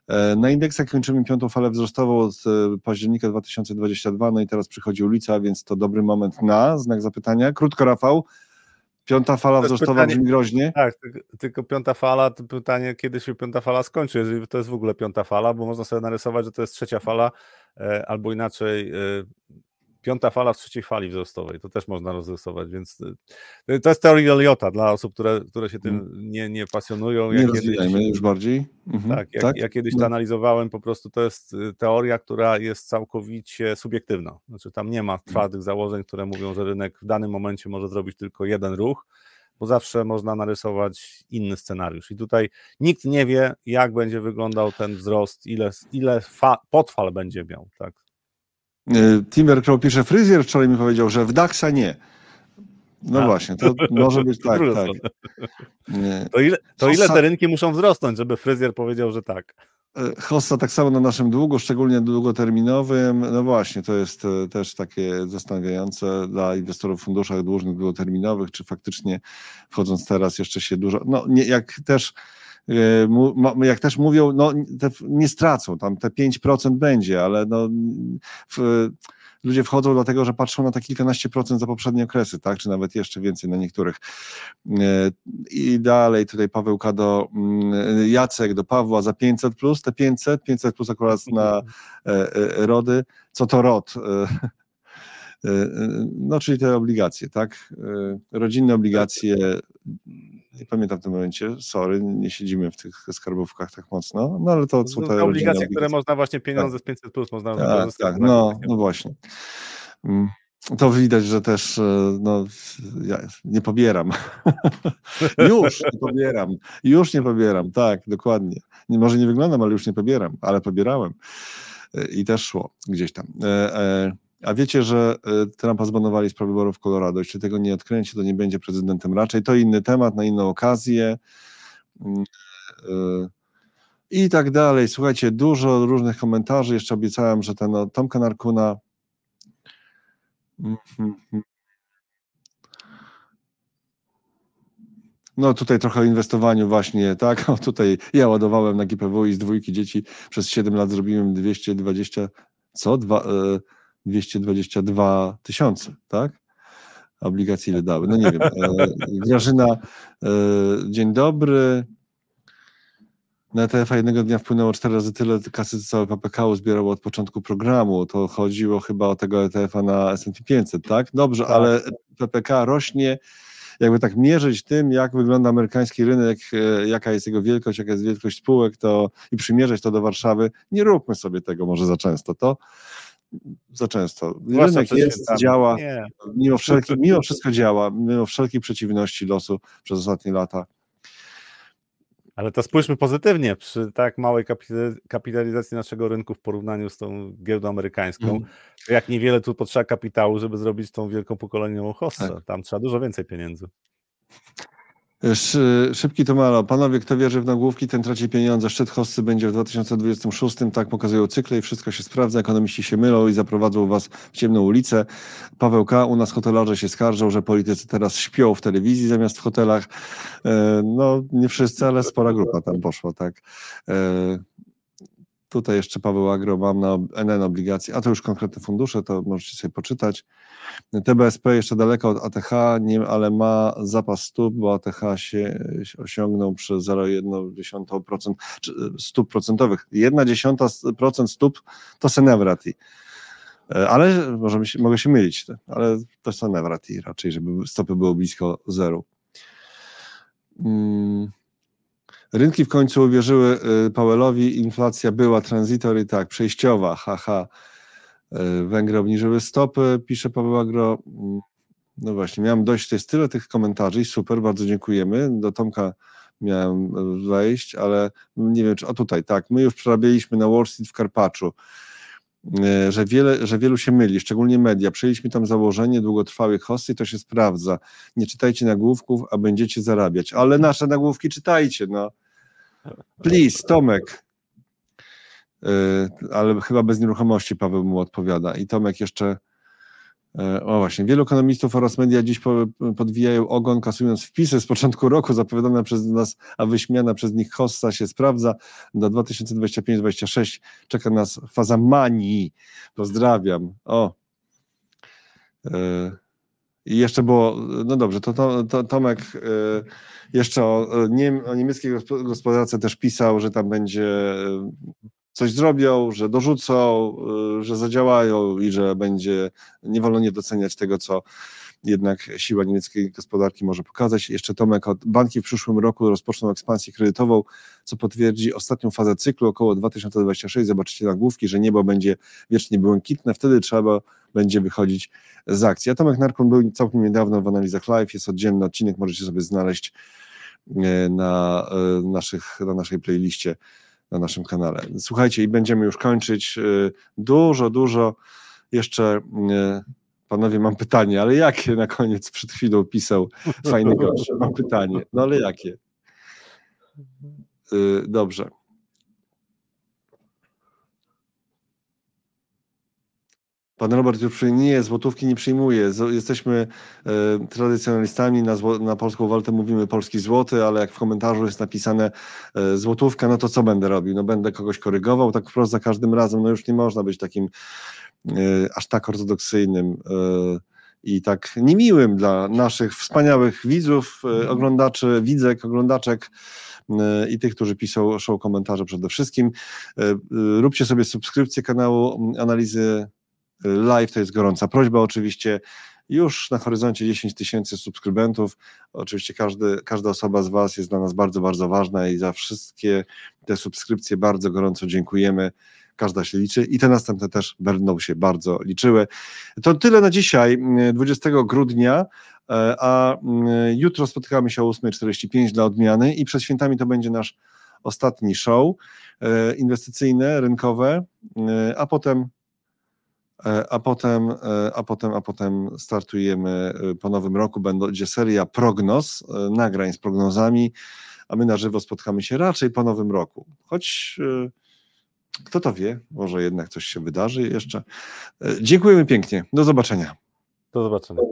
E, na indeksach kończymy piątą falę wzrostową od e, października 2022, no i teraz przychodzi ulica, więc to dobry moment na znak zapytania. Krótko, Rafał. Piąta fala wzrostowa pytanie, brzmi groźnie. Tak, tylko, piąta fala, to pytanie, kiedy się piąta fala skończy, jeżeli to jest w ogóle piąta fala, bo można sobie narysować, że to jest trzecia fala, e, albo inaczej piąta fala w trzeciej fali wzrostowej. To też można rozrysować, więc y, to jest teoria Eliota dla osób, które, które się tym mm. nie, nie pasjonują. Nie rozwijajmy już bardziej. Mhm. Tak, jak, tak? ja kiedyś to no. analizowałem, po prostu to jest y, teoria, która jest całkowicie subiektywna. Znaczy tam nie ma mm. twardych założeń, które mówią, że rynek w danym momencie może zrobić tylko jeden ruch, bo zawsze można narysować inny scenariusz. I tutaj nikt nie wie, jak będzie wyglądał ten wzrost, ile, ile fa- podfal będzie miał. Tak? E, Timber Crow pisze, fryzjer wczoraj mi powiedział, że w Daxa nie. No A. właśnie, to może być tak, tak. To, ile, to ile te rynki muszą wzrosnąć, żeby fryzjer powiedział, że tak? E, Hossa tak samo na naszym długu, szczególnie długoterminowym. No właśnie, to jest też takie zastanawiające dla inwestorów w funduszach dłużnych długoterminowych, czy faktycznie wchodząc teraz jeszcze się dużo, no nie, jak też jak też mówią, no, nie stracą, tam te 5% będzie, ale no, w, ludzie wchodzą dlatego, że patrzą na te kilkanaście procent za poprzednie okresy, tak, czy nawet jeszcze więcej na niektórych. E, I dalej tutaj Pawełka do mm, Jacek, do Pawła za 500 plus, te 500, 500 plus akurat na e, rody. Co to ROD? No, czyli te obligacje, tak? Rodzinne obligacje nie pamiętam w tym momencie, sorry, nie siedzimy w tych skarbówkach tak mocno, no ale to są te obligacje, które można właśnie pieniądze tak. z 500 plus można tak, tak, no, no właśnie. Mm, to widać, że też e, no, ja nie pobieram. już nie pobieram. Już nie pobieram, tak, dokładnie. Nie, może nie wyglądam, ale już nie pobieram, ale pobierałem. E, I też szło gdzieś tam. A wiecie, że e, Trumpa zbanowali z prawyborów w Colorado. Jeśli tego nie odkręci, to nie będzie prezydentem raczej. To inny temat, na inną okazję. Mm, e, I tak dalej. Słuchajcie, dużo różnych komentarzy. Jeszcze obiecałem, że ten no, Tomka Narkuna. No tutaj trochę o inwestowaniu właśnie, tak? O, tutaj ja ładowałem na GPW i z dwójki dzieci przez 7 lat zrobiłem 220, co? Dwa, y 222 tysiące, tak? Obligacje ile dały? No nie wiem. E, Grażyna, e, dzień dobry. Na ETF-a jednego dnia wpłynęło cztery razy tyle kasy, co całe PPK zbierało od początku programu. To chodziło chyba o tego ETF-a na S&P 500, tak? Dobrze, tak. ale PPK rośnie. Jakby tak mierzyć tym, jak wygląda amerykański rynek, e, jaka jest jego wielkość, jaka jest wielkość spółek, to i przymierzać to do Warszawy, nie róbmy sobie tego może za często. To za często. Rynek jest, działa, mimo, wszelki, mimo wszystko działa, mimo wszelkich przeciwności losu przez ostatnie lata. Ale to spójrzmy pozytywnie, przy tak małej kapitalizacji naszego rynku w porównaniu z tą giełdą amerykańską, mm. jak niewiele tu potrzeba kapitału, żeby zrobić tą wielką pokoleniową hossę. Tak. Tam trzeba dużo więcej pieniędzy. Szybki to malo. Panowie, kto wierzy w nagłówki, ten traci pieniądze. Szczyt hossy będzie w 2026. Tak pokazują cykle i wszystko się sprawdza. Ekonomiści się mylą i zaprowadzą was w ciemną ulicę. Paweł K. U nas hotelarze się skarżą, że politycy teraz śpią w telewizji zamiast w hotelach. E, no, nie wszyscy, ale spora grupa tam poszła, tak. E, tutaj jeszcze Paweł Agro, mam na NN obligacje, a to już konkretne fundusze, to możecie sobie poczytać. TBSP jeszcze daleko od ATH, nie, ale ma zapas stóp, bo ATH się osiągnął przez 0,1% stóp procentowych. 1,1% stóp to Senevrati. E, ale możemy się, mogę się mylić, ale to Senevrati raczej, żeby stopy były blisko zeru. Hmm. Rynki w końcu uwierzyły y, Powellowi, inflacja była tranzytory, tak, przejściowa, haha. Y, Węgry obniżyły stopy, pisze Paweł Agro. Mm, no właśnie, miałem dość, to jest tyle tych komentarzy super, bardzo dziękujemy. Do Tomka miałem wejść, ale nie wiem, czy, o tutaj, tak, my już przerabialiśmy na Wall Street w Karpaczu. że, wiele, że wielu się myli, szczególnie media. Przyjęliśmy tam założenie długotrwałych hosty i to się sprawdza. Nie czytajcie nagłówków, a będziecie zarabiać. Ale nasze nagłówki czytajcie, no. Please, Tomek. E, ale chyba bez nieruchomości Paweł mu odpowiada. I Tomek jeszcze E, o właśnie, wielu ekonomistów oraz media dziś podwijają ogon, kasując wpisy z początku roku zapowiadane przez nas, a wyśmiana przez nich hossa się sprawdza. Do 2025-2026 czeka nas faza manii. Pozdrawiam. O. E, I jeszcze było, no dobrze, to, to, to Tomek e, jeszcze o, o niemieckiej gospodarce też pisał, że tam będzie coś zrobią, że dorzucą, y, że zadziałają i że będzie, nie wolno nie doceniać tego, co jednak siła niemieckiej gospodarki może pokazać. Jeszcze Tomek, banki w przyszłym roku rozpoczną ekspansję kredytową, co potwierdzi ostatnią fazę cyklu, około 2026. Zobaczycie nagłówki, że niebo będzie wiecznie błękitne, wtedy trzeba będzie wychodzić z akcji. A Tomek Narkon był całkiem niedawno w analizach live, jest oddzielny odcinek, możecie sobie znaleźć e, na, e, naszych, na naszej playliście na naszym kanale. Słuchajcie, i będziemy już kończyć. Y, dużo, dużo jeszcze. Panowie, mam pytanie, ale jakie na koniec przed chwilą pisał fajny gość? Mam pytanie, no ale jakie? Dobrze. Pan Robert już nie, złotówki nie przyjmuje. Jesteśmy e, tradycjonalistami, na, zło, na polską walutę mówimy polski złoty, ale jak w komentarzu jest napisane e, złotówka, no to co będę robił? No będę kogoś korygował, tak wprost za każdym razem. No już nie można być takim e, aż tak ortodoksyjnym i tak niemiłym dla naszych wspaniałych widzów, e, oglądaczy, widzek, oglądaczek i tych, którzy piszą show komentarze przede wszystkim. Róbcie sobie subskrypcję kanału Analizy live, to jest gorąca prośba oczywiście. Już na horyzoncie 10 tysięcy subskrybentów. Oczywiście każdy, każda osoba z Was jest dla nas bardzo, bardzo ważna i za wszystkie te subskrypcje bardzo gorąco dziękujemy. Każda się liczy i te następne też będą się bardzo liczyły. To tyle na dzisiaj, 20 grudnia, e, a mm, jutro spotykamy się o 8.45 dla odmiany i przed świętami to będzie nasz ostatni show e, inwestycyjne, rynkowe, e, a potem a potem, e, a potem, a potem startujemy e, po nowym roku, będzie seria prognoz, nagrań z prognozami, a my na żywo spotkamy się raczej po nowym roku. Choć kto to wie, może jednak coś się wydarzy jeszcze. Dziękujemy pięknie. Do zobaczenia. Do zobaczenia.